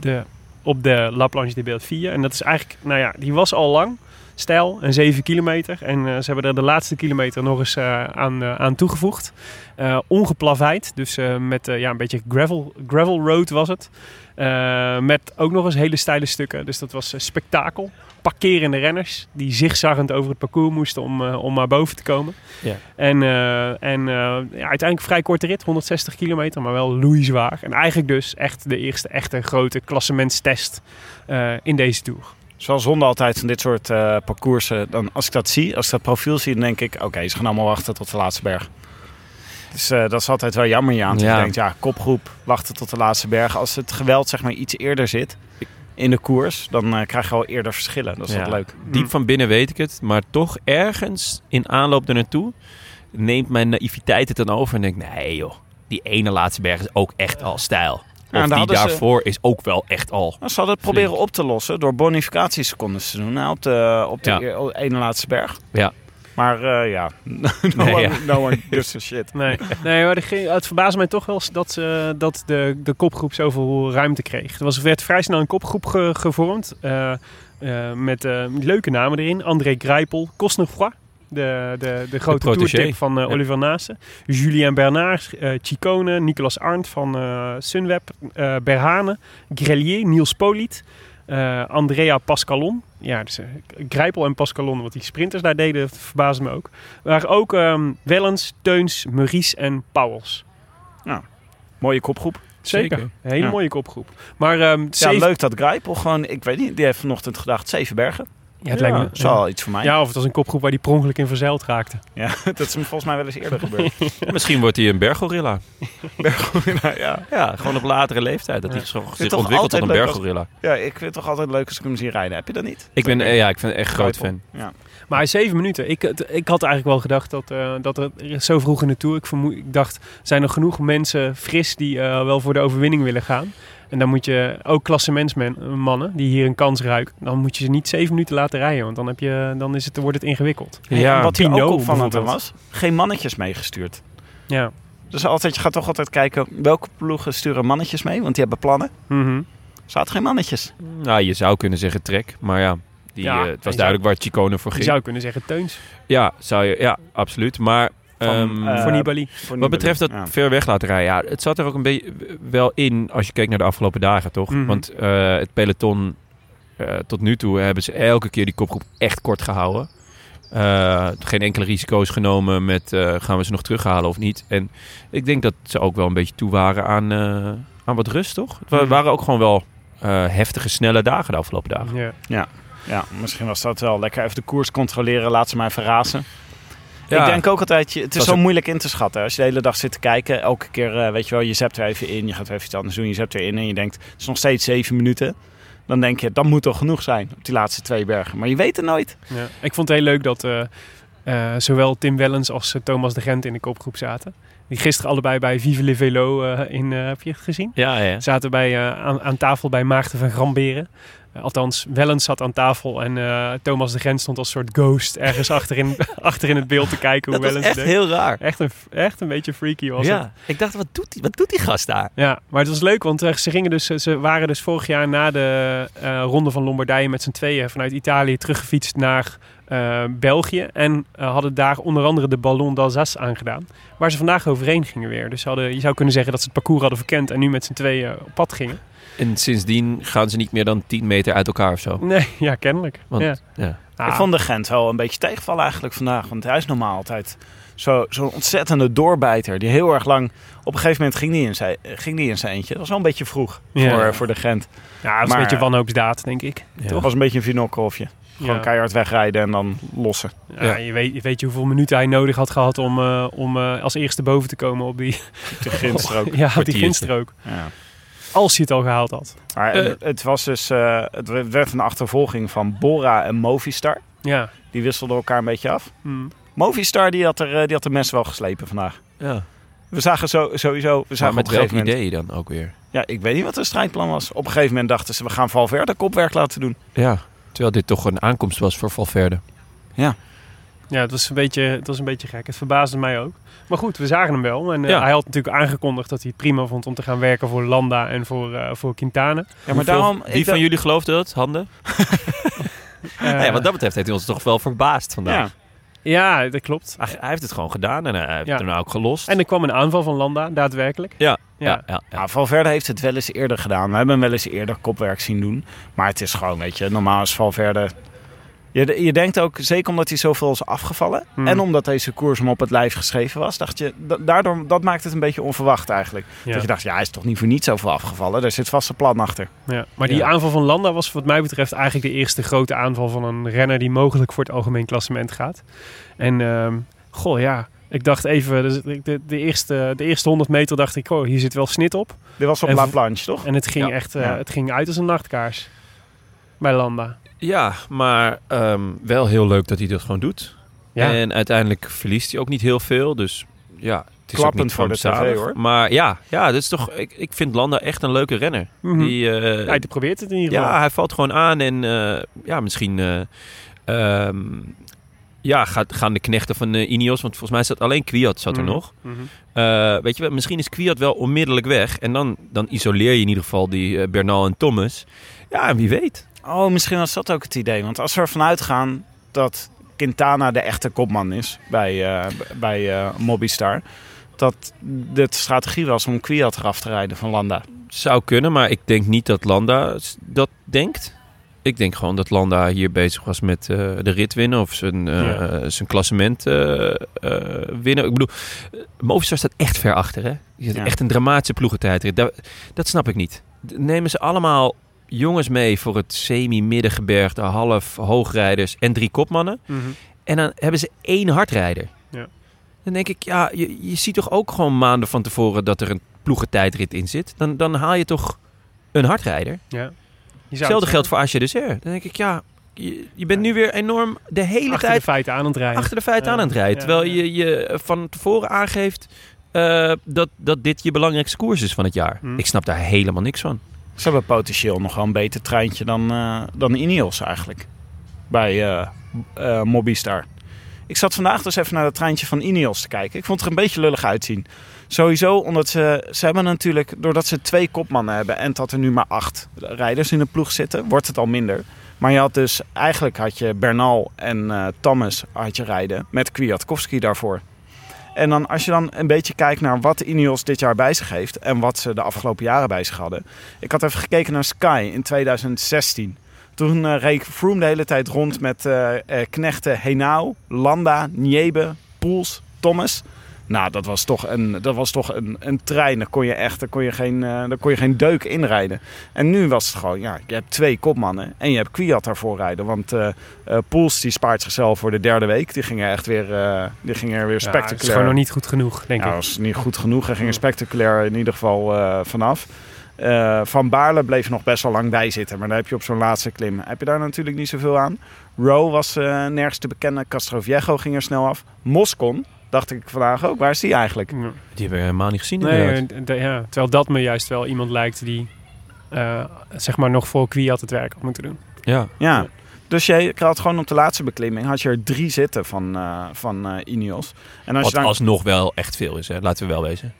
de, op de La Planche des Belleville. En dat is eigenlijk, nou ja, die was al lang. Stijl en 7 kilometer. En eh, ze hebben er de laatste kilometer nog eens eh, aan, eh, aan toegevoegd. Ongeplaveid. Dus met ja, een beetje gravel, gravel road was het. Met ook nog eens hele steile stukken. Dus dat was eh, spektakel. Parkerende renners die zigzaggend over het parcours moesten om, eh, om maar boven te komen. Ja. En, en ja, uiteindelijk vrij korte rit, 160 kilometer, maar wel loeizwaar. En eigenlijk dus echt de eerste echte grote klassementstest in deze Tour. Zoals zonde altijd van dit soort eh, parcoursen. Dan, als ik dat zie, als ik dat profiel zie, dan denk ik... Oké, ze gaan allemaal wachten tot de laatste berg. Dus eh, dat is altijd wel jammer. Dat Ja. je denkt, ja, kopgroep, wachten tot de laatste berg. Als het geweld zeg maar iets eerder zit in de koers... dan eh, krijg je al eerder verschillen. Dat is Ja. wel leuk. Diep van binnen weet ik het. Maar toch ergens in aanloop er naartoe neemt mijn naïviteit het dan over. En denk nee joh, die ene laatste berg is ook echt al stijl. Of daar die ze- daarvoor is ook wel echt al. Nou, ze hadden het proberen op te lossen door bonificatiesecondes te doen hè, op de, op de Ja. eer- ene laatste berg. Ja. Maar eh, ja, [laughs] no, Nee, one, ja. no one gives a shit. Nee, nee maar ging- het verbaasde mij toch wel dat, ze, dat de, de kopgroep zoveel ruimte kreeg. Er was, werd vrij snel een kopgroep ge- gevormd. eh, eh, met eh, leuke namen erin. André Grijpel, Cosnefroid. De, de, de grote toertip van eh, Ja. Oliver Naassen. Julien Bernard, eh Chicone, Nicolas Arndt van eh, Sunweb. Berhane, Grelier, Niels Poliet. Andrea Pascalon. Ja, dus, Grijpel en Pascalon, wat die sprinters daar deden, dat verbaasde me ook. Waren ook ehm Wellens, Teuns, Maurice en Pauwels. Mooie kopgroep. Zeker. Zeker. Een hele Ja. mooie kopgroep. Maar ehm Ja, zeven- leuk dat Grijpel gewoon, ik weet niet, die heeft vanochtend gedacht, zeven bergen. Ja, het lijkt me... Dat is wel iets voor mij. Ja, of het was een kopgroep waar die per ongeluk in verzeild raakte. Ja, [laughs] dat is me volgens mij wel eens eerder [laughs] gebeurd. Misschien wordt hij een berggorilla. [laughs] nou, ja. Ja, gewoon op latere leeftijd. Dat hij zich ontwikkelt tot een als- berggorilla. ja, ik vind het toch altijd leuk als ik hem zie rijden. Heb je dat niet? Ik ben, ja, ik ben echt groot fan. Ja. Maar zeven minuten. Ik, ik had eigenlijk wel gedacht dat, eh, dat er zo vroeg in de Tour... Ik, vermoed, ik dacht, zijn er genoeg mensen fris die eh, wel voor de overwinning willen gaan? En dan moet je ook klassementsmannen die hier een kans ruiken... dan moet je ze niet zeven minuten laten rijden. Want dan, heb je, dan is het, wordt het ingewikkeld. Ja, en wat hier ook opvallend was, geen mannetjes meegestuurd. Ja. Dus altijd, je gaat toch altijd kijken, welke ploegen sturen mannetjes mee? Want die hebben plannen. Er zaten geen mannetjes. Nou, je zou kunnen zeggen trek. Maar ja, die, Ja, eh, je het was zou- duidelijk waar Chicone voor Je ging. zou kunnen zeggen Teuns Ja, zou je, ja, absoluut. Maar Van, ehm, eh, voor Nibali. Wat betreft dat Ja. ver weg laten rijden, ja, het zat er ook een beetje wel in als je kijkt naar de afgelopen dagen, toch? Mhm. Want eh, het peloton eh, tot nu toe hebben ze elke keer die kopgroep echt kort gehouden. Eh, geen enkele risico's genomen met gaan we ze nog terughalen of niet. En ik denk dat ze ook wel een beetje toe waren aan, aan wat rust, toch? Het Mhm. waren ook gewoon wel heftige, snelle dagen de afgelopen dagen. Ja. Ja, misschien was dat wel lekker even de koers controleren. Laat ze maar even razen. Ja. Ik denk ook altijd, je- het is zo ook- moeilijk in te schatten. Als je de hele dag zit te kijken, elke keer, eh, weet je wel, je zept er even in. Je gaat even iets anders doen, je zept erin en je denkt, het is nog steeds zeven minuten. Dan denk je, dat moet toch genoeg zijn op die laatste twee bergen. Maar je weet het nooit. Ja. Ik vond het heel leuk dat eh, eh, zowel Tim Wellens als Thomas de Gent in de kopgroep zaten. Die gisteren allebei bij Vive le Velo eh, in, eh, heb je het gezien? Ja, ja. Zaten bij, eh, aan, aan tafel bij Maarten van Gramberen. Eh, althans, Wellens zat aan tafel en eh, Thomas de Gent stond als soort ghost ergens achterin, [laughs] achter in het beeld te kijken hoe Dat was echt deed. heel raar. Echt een, echt een beetje freaky was het. Ja, ik dacht, wat doet die, wat doet die gast daar? Ja, maar het was leuk, want eh, ze, gingen dus, ze waren dus vorig jaar na de Ronde van Lombardije met z'n tweeën vanuit Italië teruggefietst naar België. En hadden daar onder andere de Ballon d'Alsace aangedaan. Waar ze vandaag overheen gingen weer. Dus ze hadden, je zou kunnen zeggen dat ze het parcours hadden verkend en nu met z'n tweeën op pad gingen. En sindsdien gaan ze niet meer dan 10 meter uit elkaar of zo. Nee, [laughs] ja, kennelijk. Want, ja. ja. Ah, Ik vond de Gent wel een beetje tegenvallen eigenlijk vandaag. Want hij is normaal altijd zo- zo'n ontzettende doorbijter. Die heel erg lang... Op een gegeven moment ging die in zijn, ging die in zijn eentje. Dat was wel een beetje vroeg Ja. voor, voor de Gent. ja, het was maar- een beetje wanhoopsdaad, denk ik. Ja. Het was een beetje een vinokkelhofje. Gewoon Ja. keihard wegrijden en dan lossen. Ja, Ja. Je, weet, je weet je hoeveel minuten hij nodig had gehad om, eh, om eh, als eerste boven te komen op die, De Gintstrook. [laughs] ja, op die ginstrook. Ja. Als hij het al gehaald had. Maar Eh. het, was dus, eh, het werd een achtervolging van Bora en Movistar. Ja. Die wisselden elkaar een beetje af. Hm. Movistar die had, er, eh, die had de mes wel geslepen vandaag. ja. We zagen zo, sowieso... We Maar zagen met op een welk moment, idee dan ook weer? Ja, ik weet niet wat de strijdplan was. Op een gegeven moment dachten ze, we gaan Valverde kopwerk laten doen. Ja. Terwijl dit toch een aankomst was voor Valverde. Ja, het was, een beetje, het was een beetje gek. Het verbaasde mij ook. Maar goed, we zagen hem wel. En eh, Ja. hij had natuurlijk aangekondigd dat hij het prima vond om te gaan werken voor Landa en voor, eh voor Quintana. Ja, maar Hoeveel- daarom... Wie van dacht- jullie geloofde dat? Handen? [laughs] [laughs] Eh, Nou ja, wat dat betreft heeft hij ons toch wel verbaasd vandaag. Ja, ja, dat klopt. Hij, hij heeft het gewoon gedaan en hij heeft Ja. er nou ook gelost. En er kwam een aanval van Landa, daadwerkelijk. ja, Ja. ja, ja, ja. Ja, Valverde heeft het wel eens eerder gedaan. We hebben hem wel eens eerder kopwerk zien doen. Maar het is gewoon, weet je, normaal is Valverde... Je, je denkt ook, zeker omdat hij zoveel is afgevallen... Hmm. en omdat deze koers hem op het lijf geschreven was... dacht je, da- daardoor, dat maakt het een beetje onverwacht eigenlijk. Ja. Dat je dacht, ja, hij is toch niet voor niets zoveel afgevallen. Daar zit vast een plan achter. Ja. Maar die Ja. aanval van Landa was wat mij betreft eigenlijk de eerste grote aanval van een renner die mogelijk voor het algemeen klassement gaat. En ehm, goh ja, ik dacht even, dus de, de, de eerste, de eerste 100 meter dacht ik, oh hier zit wel snit op. Dit was op En La Planche, toch? En het ging Ja. echt, eh, Ja. het ging uit als een nachtkaars bij Landa. Ja, maar ehm, wel heel leuk dat hij dat gewoon doet. Ja. En uiteindelijk verliest hij ook niet heel veel. Dus ja, het is ook Klappend niet voor de tv, hoor. Maar ja, ja dat is toch, ik, ik vind Landa echt een leuke renner. Mhm. Die, eh, Hij probeert het in ieder geval. ja, hij valt gewoon aan. En eh, ja, misschien eh, ehm, ja, gaat, gaan de knechten van eh, Ineos... Want volgens mij zat alleen Kwiat zat er Mhm. nog. Eh, weet je wel, misschien is Kwiat wel onmiddellijk weg. En dan, dan isoleer je in ieder geval die eh, Bernal en Thomas. Ja, en wie weet. Oh, misschien was dat ook het idee. Want als we ervan uitgaan dat Quintana de echte kopman is bij, eh, bij Mobistar... dat de strategie was om Kwiat eraf te rijden van Landa. Zou kunnen, maar ik denk niet dat Landa dat denkt. Ik denk gewoon dat Landa hier bezig was met eh, de rit winnen of zijn, Ja. zijn klassement winnen. Ik bedoel, Movistar staat echt ver achter. Hè? Je Ja. Echt een dramatische ploegentijdrit. Dat, dat snap ik niet. Nemen ze allemaal jongens mee voor het semi-middengebergte, half hoogrijders en drie kopmannen. Mhm. En dan hebben ze één hardrijder. Ja. Dan denk ik, ja, je, je ziet toch ook gewoon maanden van tevoren dat er een ploegentijdrit in zit. Dan, dan haal je toch een hardrijder. Ja. Hetzelfde het geldt voor Asje Dessert. Dan denk ik, ja, je, je bent nu weer enorm de hele achter tijd de feiten aan het rijden. achter de feiten Ja. aan het rijden. Terwijl je je van tevoren aangeeft eh, dat, dat dit je belangrijkste koers is van het jaar. Hm. Ik snap daar helemaal niks van. Ze hebben potentieel nog wel een beter treintje dan, eh, dan Ineos eigenlijk. Bij eh, Mobistar. Ik zat vandaag dus even naar het treintje van Ineos te kijken. Ik vond het er een beetje lullig uitzien. Sowieso omdat ze, ze hebben natuurlijk, doordat ze twee kopmannen hebben en dat er nu maar acht rijders in de ploeg zitten, wordt het al minder. Maar je had dus, eigenlijk had je Bernal en eh, Thomas had je rijden met Kwiatkowski daarvoor. En dan als je dan een beetje kijkt naar wat Ineos dit jaar bij zich heeft en wat ze de afgelopen jaren bij zich hadden. Ik had even gekeken naar Sky in 2016. Toen eh, reed Froome de hele tijd rond met eh, eh, knechten Henao, Landa, Niebe, Poels, Thomas. Nou, dat was toch een, dat was toch een, een trein. Daar kon je echt daar kon je geen, eh, daar kon je geen deuk inrijden. En nu was het gewoon, ja, je hebt twee kopmannen en je hebt Kwiat daarvoor rijden. Want eh, Poels die spaart zichzelf voor de derde week. Die ging er echt weer, die ging er weer Ja, het spectaculair. is gewoon nog niet goed genoeg, denk Ja, ik. dat was niet goed genoeg. Hij ging er spectaculair in ieder geval vanaf. Van Baarle bleef nog best wel lang bij zitten. Maar daar heb je op zo'n laatste klim. Heb je daar natuurlijk niet zoveel aan. Rowe was nergens te bekennen. Castroviejo ging er snel af. Moscon, dacht ik vandaag ook. Waar is die eigenlijk? Ja. Die hebben we helemaal niet gezien. Nee, de- ja, terwijl dat me juist wel iemand lijkt die eh, zeg maar nog voor Kwiat het werk had moeten doen. Ja. Ja. Dus je had gewoon op de laatste beklimming had je er drie zitten van, eh, van eh, Ineos. En als Wat je dan, alsnog wel echt veel is, hè? laten we wel wezen.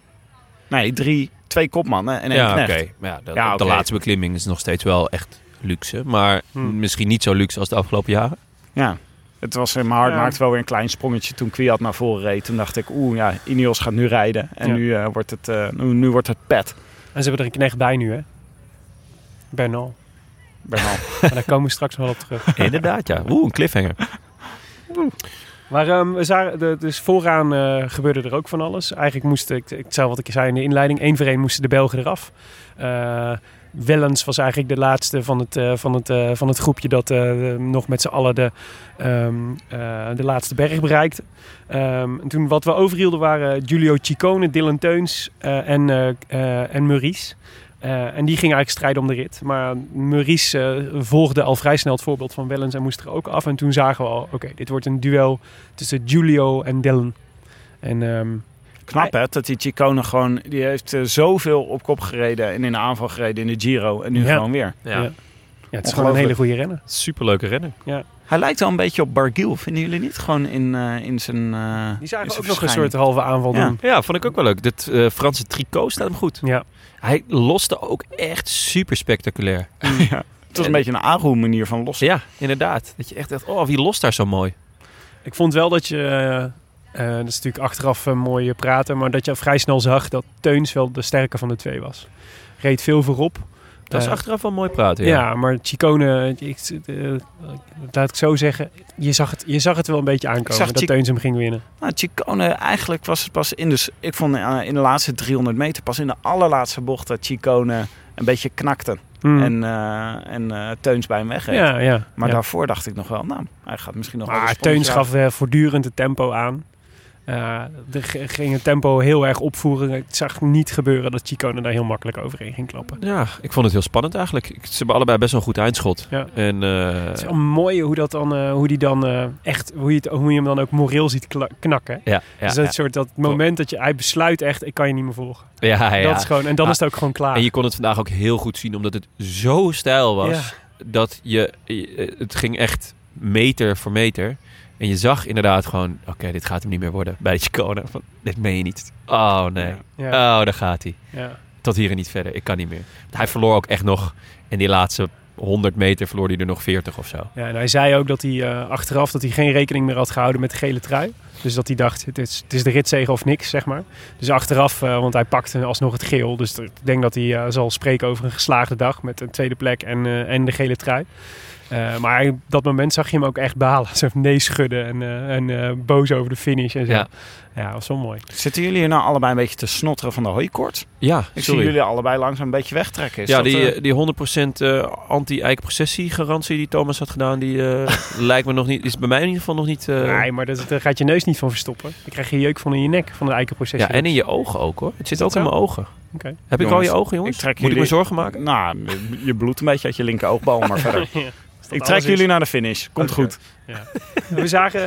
Nee, drie, twee kopmannen en één ja, oké. knecht. Maar Ja, de, Ja, de laatste beklimming is nog steeds wel echt luxe. Maar Hm. misschien niet zo luxe als de afgelopen jaren. Ja. Het was, mijn hart Ja. maakte wel weer een klein sprongetje toen Kwiat naar voren reed. Toen dacht ik, oeh ja, Ineos gaat nu rijden. En Ja. nu, eh, wordt het, eh, nu, nu wordt het pet. En ze hebben er een knecht bij nu, hè? Bernal. Bernal. [laughs] maar daar komen we straks wel op terug. Inderdaad, ja. Oeh, een cliffhanger. Maar ehm, we zagen, de, dus vooraan eh, gebeurde er ook van alles. Eigenlijk moesten, ik, ik zei wat ik zei in de inleiding, één voor één moesten de Belgen eraf. Wellens was eigenlijk de laatste van het, eh, van het, eh, van het groepje dat eh, nog met z'n allen de, ehm, eh, de laatste berg bereikte. Ehm, en toen wat we overhielden waren Giulio Ciccone, Dylan Teuns en, en Maurice. En die gingen eigenlijk strijden om de rit. Maar Maurice volgde al vrij snel het voorbeeld van Wellens en moest er ook af. En toen zagen we al, oké, dit wordt een duel tussen Giulio en Dylan. En ehm, Knap hè, dat die Chicone gewoon, die heeft eh, zoveel op kop gereden en in de aanval gereden in de Giro. En nu Ja. gewoon weer. ja. Ja, het is gewoon een hele goede renner. Superleuke renner. Ja. Hij lijkt wel een beetje op Barguil, vinden jullie niet? Gewoon in, eh, in zijn eh, Die zagen in zijn ook nog een soort halve aanval Ja. doen. Ja, vond ik ook wel leuk. Dit eh, Franse tricot staat hem goed. Ja. Hij loste ook echt super spectaculair. [laughs] ja. Het was een beetje een Aru manier van lossen. Ja, inderdaad. Dat je echt dacht, oh, wie lost daar zo mooi? Ik vond wel dat je, eh, eh, dat is natuurlijk achteraf eh, mooi praten, maar dat je vrij snel zag dat Teuns wel de sterke van de twee was. Reed veel voorop. Dat is Eh, achteraf wel mooi praten. Ja, Ja. maar Chicone, ik, eh, laat ik zo zeggen, je zag het, je zag het wel een beetje aankomen zag dat Chic- Teuns hem ging winnen. Nou, Chicone, eigenlijk was het pas in de... Ik vond eh, in de laatste 300 meter, pas in de allerlaatste bocht, dat Chicone een beetje knakte. Hmm. En, eh, en eh, Teuns bij hem wegreed. ja, ja. Maar ja. daarvoor dacht ik nog wel, nou, hij gaat misschien nog Maar een Teuns gaf eh, voortdurend het tempo aan. Eh, er g- ging het tempo heel erg opvoeren. Ik zag niet gebeuren dat Chicone daar heel makkelijk overheen ging klappen. Ja, ik vond het heel spannend eigenlijk. Ze hebben allebei best wel een goed eindschot. Ja. En eh, Het is wel mooi hoe, dat dan, eh, hoe die dan eh, echt, hoe je, het, hoe je hem dan ook moreel ziet knakken. ja, ja, dus dat soort dat moment dat je, hij besluit echt, ik kan je niet meer volgen. ja, ja. Dat is gewoon, en dan Ah, is het ook gewoon klaar. En je kon het vandaag ook heel goed zien, omdat het zo stijl was. Dat je- het ging echt meter voor meter. En je zag inderdaad gewoon, oké, dit gaat hem niet meer worden bij de Chicone. Van, dit meen je niet. Oh nee. Ja. Oh, daar gaat hij. Ja. Tot hier en niet verder. Ik kan niet meer. Hij verloor ook echt nog, in die laatste 100 meter verloor hij er nog 40 of zo. Ja, en hij zei ook dat hij eh, achteraf dat hij geen rekening meer had gehouden met de gele trui. Dus dat hij dacht, het is, het is de ritzegen of niks, zeg maar. Dus achteraf, eh, want hij pakte alsnog het geel. Dus ik denk dat hij eh, zal spreken over een geslaagde dag met een tweede plek en, en de gele trui. Eh, maar op dat moment zag je hem ook echt balen. [laughs] Zo nee schudden en, eh, en eh, boos over de finish en zo. Ja. Ja, dat was zo mooi. Zitten jullie hier nou allebei een beetje te snotteren van de hooikoorts? Ja, Ik sorry. zie jullie allebei langzaam een beetje wegtrekken. Is ja, die, die 100% eh, anti-eikenprocessie-garantie die Thomas had gedaan, die eh, [laughs] lijkt me nog niet, is bij mij in ieder geval nog niet... eh, Nee, maar dat, daar gaat je neus niet van verstoppen. Dan krijg je jeuk van in je nek, van de eikenproces. ja, en in je ogen ook hoor. Het zit ook in mijn ogen. Oké. Heb ik al je ogen, jongens? ik trek Moet ik me zorgen maken? Nou, je bloedt een beetje uit je linker oogbal, maar [laughs] verder. Ja, Ik trek jullie naar de finish. Komt goed. Ja. We zagen,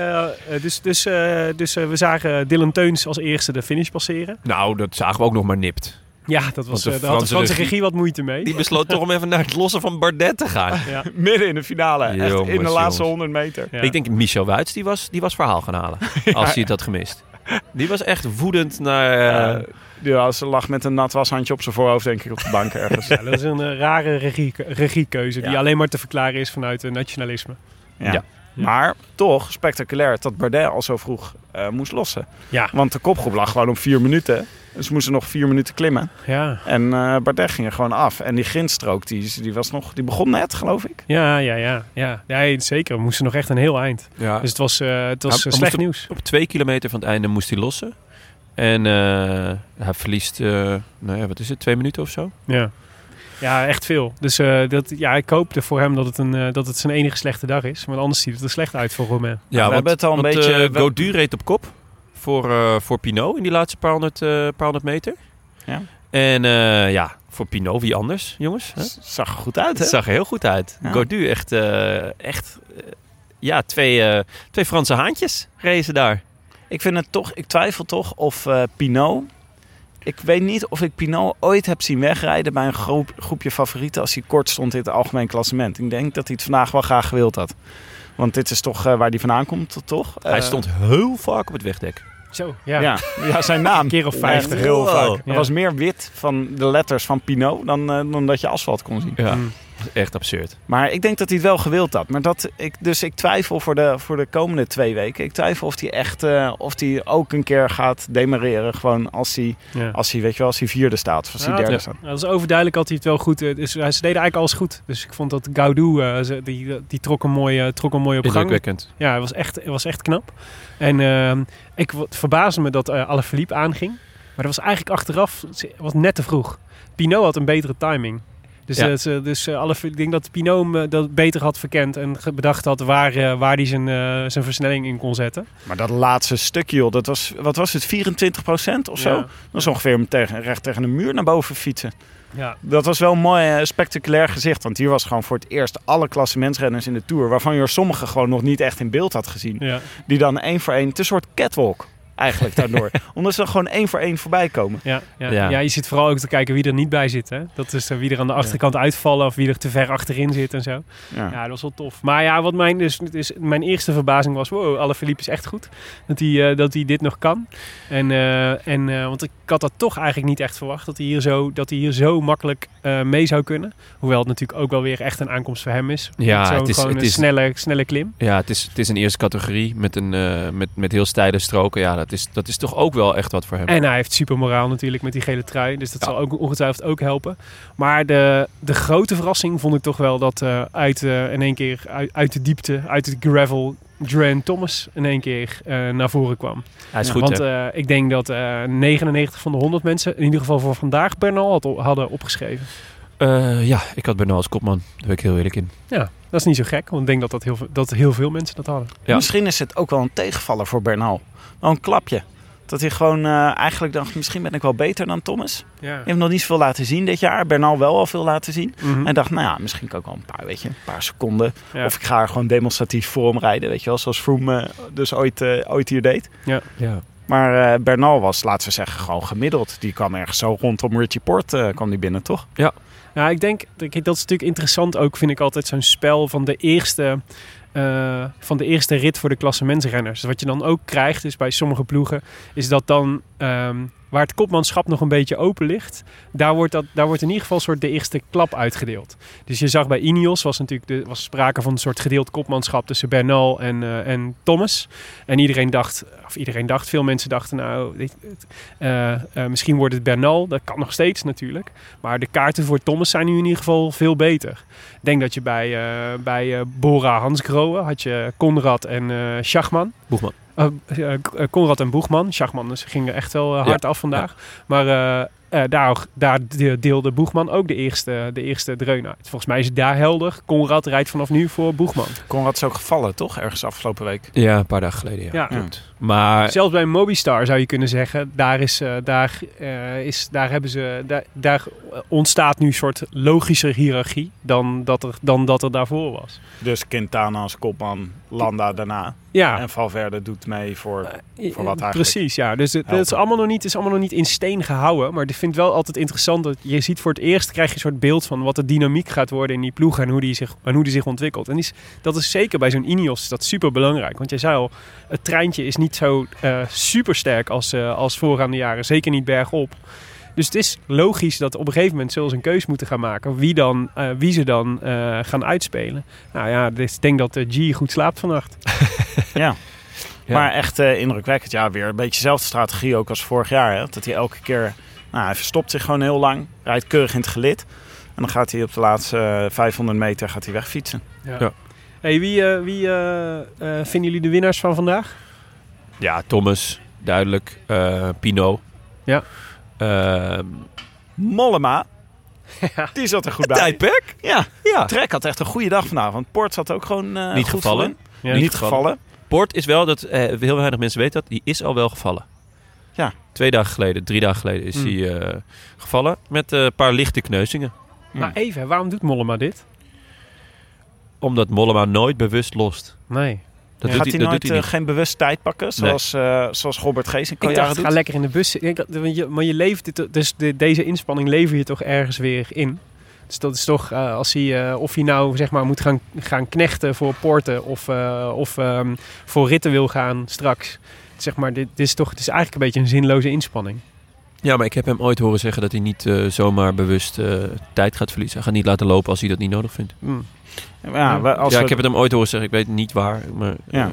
eh, dus, dus, eh, dus eh, we zagen Dylan Teuns als eerste de finish passeren. Nou, dat zagen we ook nog maar nipt. Ja, dat was, de daar had de Franse regie- wat moeite mee. Die besloot toch om even naar het lossen van Bardet te gaan. Ja. [laughs] Midden in de finale. Echt in de laatste jongens. 100 meter. Ja. Ik denk Michel Wuits, die was, die was verhaal gaan halen. [laughs] Als hij het had gemist. Die was echt woedend naar... Ja, ja, ze lag met een nat washandje op zijn voorhoofd, denk ik, op de bank ergens. [laughs] Ja, dat is een eh, rare regie, regiekeuze die Ja. alleen maar te verklaren is vanuit het nationalisme. Ja. Ja. Maar toch spectaculair dat Bardet al zo vroeg eh, moest lossen. Ja, Want de kopgroep lag gewoon op vier minuten. Dus ze moesten nog vier minuten klimmen. ja, En eh Bardet ging er gewoon af. En die grindstrook, die, die, was nog, die begon net, geloof ik. ja, ja, ja. ja. Nee, zeker. We moesten nog echt een heel eind. ja. Dus het was, eh, het was eh, slecht moest nieuws. Op twee kilometer van het einde moest hij lossen. En eh, hij verliest, eh, nou ja, wat is het, twee minuten of zo? Ja. Ja, echt veel. Dus eh, dat, ja, ik hoopte voor hem dat het, een, eh, dat het zijn enige slechte dag is. Want anders ziet het er slecht uit voor Romain. we hebben het al een want, beetje- eh, we- Gaudu reed op kop voor, eh, voor Pinot in die laatste paar honderd, eh, paar honderd meter. Ja. En eh, ja, voor Pinot, wie anders, jongens? Hè? Zag er goed uit, hè? Het zag er heel goed uit. Ja. Gaudu echt, eh, echt ja, twee, eh, twee Franse haantjes reden ze daar. Ik vind het toch, ik twijfel toch of eh Pinot. Ik weet niet of ik Pinot ooit heb zien wegrijden bij een groep, groepje favorieten als hij kort stond in het algemeen klassement. Ik denk dat hij het vandaag wel graag gewild had. Want dit is toch eh, waar hij vandaan komt, toch? Hij Eh, stond heel vaak op het wegdek. Zo, ja. Ja. [laughs] Ja, zijn naam. Een keer of vijftig. Heel Wow. vaak. Ja. Er was meer wit van de letters van Pinot dan, dan dat je asfalt kon zien. Ja. Mm. Echt absurd. Maar ik denk dat hij het wel gewild had. Maar dat, ik, dus ik twijfel voor de, voor de komende twee weken. Ik twijfel of hij echt eh, of hij ook een keer gaat demareren. Gewoon als hij, Ja. als hij, weet je wel, als hij vierde staat. Of als hij Ja, derde dat- staat. Dat is overduidelijk had hij het wel goed. eh, Dus, hij- ze deden eigenlijk alles goed. Dus ik vond dat Gaudu, eh, ze- die, die trok, hem mooi, eh, trok hem mooi op gang. Ja, het was echt, het was echt knap. En ehm, ik verbaasde me dat eh Alaphilippe aanging. Maar dat was eigenlijk achteraf was net te vroeg. Pinot had een betere timing. Dus, Ja. eh, dus eh, Alaphilippe- ik denk dat Pinot hem eh, dat beter had verkend en bedacht had waar, eh, waar hij zijn, eh, zijn versnelling in kon zetten. Maar dat laatste stukje, joh, dat was, wat was het, 24% of zo? Ja. Dat was ongeveer hem tegen, recht tegen een muur naar boven fietsen. Ja. Dat was wel een mooi spectaculair gezicht. Want hier was gewoon voor het eerst alle klassementsrenners in de Tour... waarvan je er sommige gewoon nog niet echt in beeld had gezien. Ja. Die dan één voor één... Het is een soort catwalk eigenlijk daardoor. [laughs] Omdat ze dan gewoon één voor één voorbij komen. Ja, ja. Ja. Ja. je zit vooral ook te kijken wie er niet bij zit. Hè? Dat is eh, wie er aan de achterkant uitvallen of wie er te ver achterin zit en zo. Ja. Ja, dat was wel tof. Maar ja, wat mijn, dus, dus mijn eerste verbazing was... Wow, Alaphilippe is echt goed. Dat hij, eh, dat hij dit nog kan. En, eh, en, eh, want ik had dat toch eigenlijk niet echt verwacht. Dat hij hier zo, dat hij hier zo makkelijk eh, mee zou kunnen. Hoewel het natuurlijk ook wel weer echt een aankomst voor hem is. Ja, het is- gewoon het een is- snelle, snelle klim. Ja, het is, het is een eerste categorie met, een, eh, met, met heel steile stroken. Ja, dat is, dat is toch ook wel echt wat voor hem. En hij heeft super moraal natuurlijk met die gele trui. Dus dat Ja. zal ook ongetwijfeld ook helpen. Maar de, de grote verrassing vond ik toch wel dat eh, uit, eh, in één keer uit, uit de diepte, uit het gravel, Duran Thomas in één keer eh, naar voren kwam. Hij is Ja, goed, Want hè? eh, ik denk dat eh 99 van de 100 mensen, in ieder geval voor vandaag, Bernal had, hadden opgeschreven. Eh, ja, ik had Bernal als kopman. Daar ben ik heel eerlijk in. Ja, dat is niet zo gek. Want ik denk dat, dat, heel, veel- dat heel veel mensen dat hadden. Ja. Misschien is het ook wel een tegenvaller voor Bernal. Wel een klapje. Dat hij gewoon eh, eigenlijk dacht, misschien ben ik wel beter dan Thomas. Ja. Hij heeft nog niet zoveel laten zien dit jaar. Bernal wel al veel laten zien. Mhm. En dacht, nou ja, misschien kan ik wel een paar, weet je, een paar seconden. Ja. Of ik ga er gewoon demonstratief voor hem rijden, weet je wel. Zoals Froome eh, dus ooit, eh, ooit hier deed. Ja. Ja. Maar eh, Bernal was, laten we zeggen, gewoon gemiddeld. Die kwam ergens zo rondom Richie Port eh, kwam die binnen, toch? Ja, ik denk, dat is natuurlijk interessant ook, vind ik altijd zo'n spel van de eerste, eh, van de eerste rit voor de klassementsrenners. Dus wat je dan ook krijgt, is bij sommige ploegen, is dat dan ehm, waar het kopmanschap nog een beetje open ligt, daar wordt, dat, daar wordt in ieder geval soort de eerste klap uitgedeeld. Dus je zag bij Ineos was natuurlijk de, was sprake van een soort gedeeld kopmanschap tussen Bernal en, eh, en Thomas. En iedereen dacht, of iedereen dacht, veel mensen dachten nou, dit- eh, eh, misschien wordt het Bernal. Dat kan nog steeds natuurlijk. Maar de kaarten voor Thomas zijn nu in ieder geval veel beter. Ik denk dat je bij, bij Bora Hansgrohe had je Konrad en Schachman. Boegman. Eh, eh, K- Konrad en Boegman. Schachman dus ging er echt wel eh, hard af vandaag. Maar eh, daar, daar de- deelde Boegman ook de eerste, de eerste dreun uit. Volgens mij is het daar helder. Konrad rijdt vanaf nu voor Boegman. Conrad is ook gevallen, toch? Ergens afgelopen week. Ja, een paar dagen geleden. Ja. Ja. Maar Zelfs bij Mobistar zou je kunnen zeggen, daar, is, eh, daar, eh, is, daar, hebben ze, daar, daar ontstaat nu een soort logischer hiërarchie dan dat er, dan dat er daarvoor was. Dus Quintana als kopman, Landa daarna. Ja, En Valverde doet mee voor... Voor wat eigenlijk Precies, ja. Dus het, het is, allemaal nog niet, is allemaal nog niet in steen gehouden. Maar ik vind het wel altijd interessant dat je ziet voor het eerst krijg je een soort beeld van wat de dynamiek gaat worden in die ploeg en hoe die zich, en hoe die zich ontwikkelt. En is, dat is zeker bij zo'n Ineos is dat super belangrijk. Want jij zei al, het treintje is niet zo super sterk als, eh, als voorgaande jaren. Zeker niet bergop. Dus het is logisch dat op een gegeven moment zullen ze een keus moeten gaan maken. Wie, dan, eh, wie ze dan eh, gaan uitspelen. Nou ja, dus ik denk dat eh, G goed slaapt vannacht. [laughs] Ja. Ja. Maar echt eh, indrukwekkend. Ja, weer een beetje dezelfde strategie ook als vorig jaar. Hè? Dat hij elke keer... Nou, hij verstopt zich gewoon heel lang. Rijdt keurig in het gelid. En dan gaat hij op de laatste eh, 500 meter gaat hij wegfietsen. Ja. Hey, wie eh, wie eh, eh, vinden jullie de winnaars van vandaag? ja, Thomas, duidelijk. Eh Pinot. Ja. Ehm, Mollema. Die zat er goed bij. tijdperk? Ja, Ja. Trek had echt een goede dag vandaag. Want Port zat ook gewoon eh, Niet goed gevallen. Ja, Niet gevallen. Port is wel, dat eh, heel weinig mensen weten dat, die is al wel gevallen. Ja. Twee dagen geleden, drie dagen geleden is Hmm. hij eh, gevallen met eh, een paar lichte kneuzingen. Maar even, waarom doet Mollema dit? Omdat Mollema nooit bewust lost. Nee. Dat Ja. doet Gaat hij dat nooit doet hij eh, niet. geen bewust tijd pakken? Zoals, eh, zoals Robert Geesink al Ik dacht, doet? ga lekker in de bus zitten. Ik dacht, want je- Maar je leeft dit, dus de, deze inspanning lever je toch ergens weer in. Dus dat is toch, eh, als hij, eh, of hij nou zeg maar moet gaan, gaan knechten voor poorten of, eh, of ehm, voor ritten wil gaan straks. Zeg maar, dit, dit is toch, het is eigenlijk een beetje een zinloze inspanning. Ja, maar ik heb hem ooit horen zeggen dat hij niet eh, zomaar bewust eh, tijd gaat verliezen. Hij gaat niet laten lopen als hij dat niet nodig vindt. Hmm. Ja, als ja, we- ik heb het hem ooit horen zeggen. Ik weet niet waar. Maar, Ja. eh,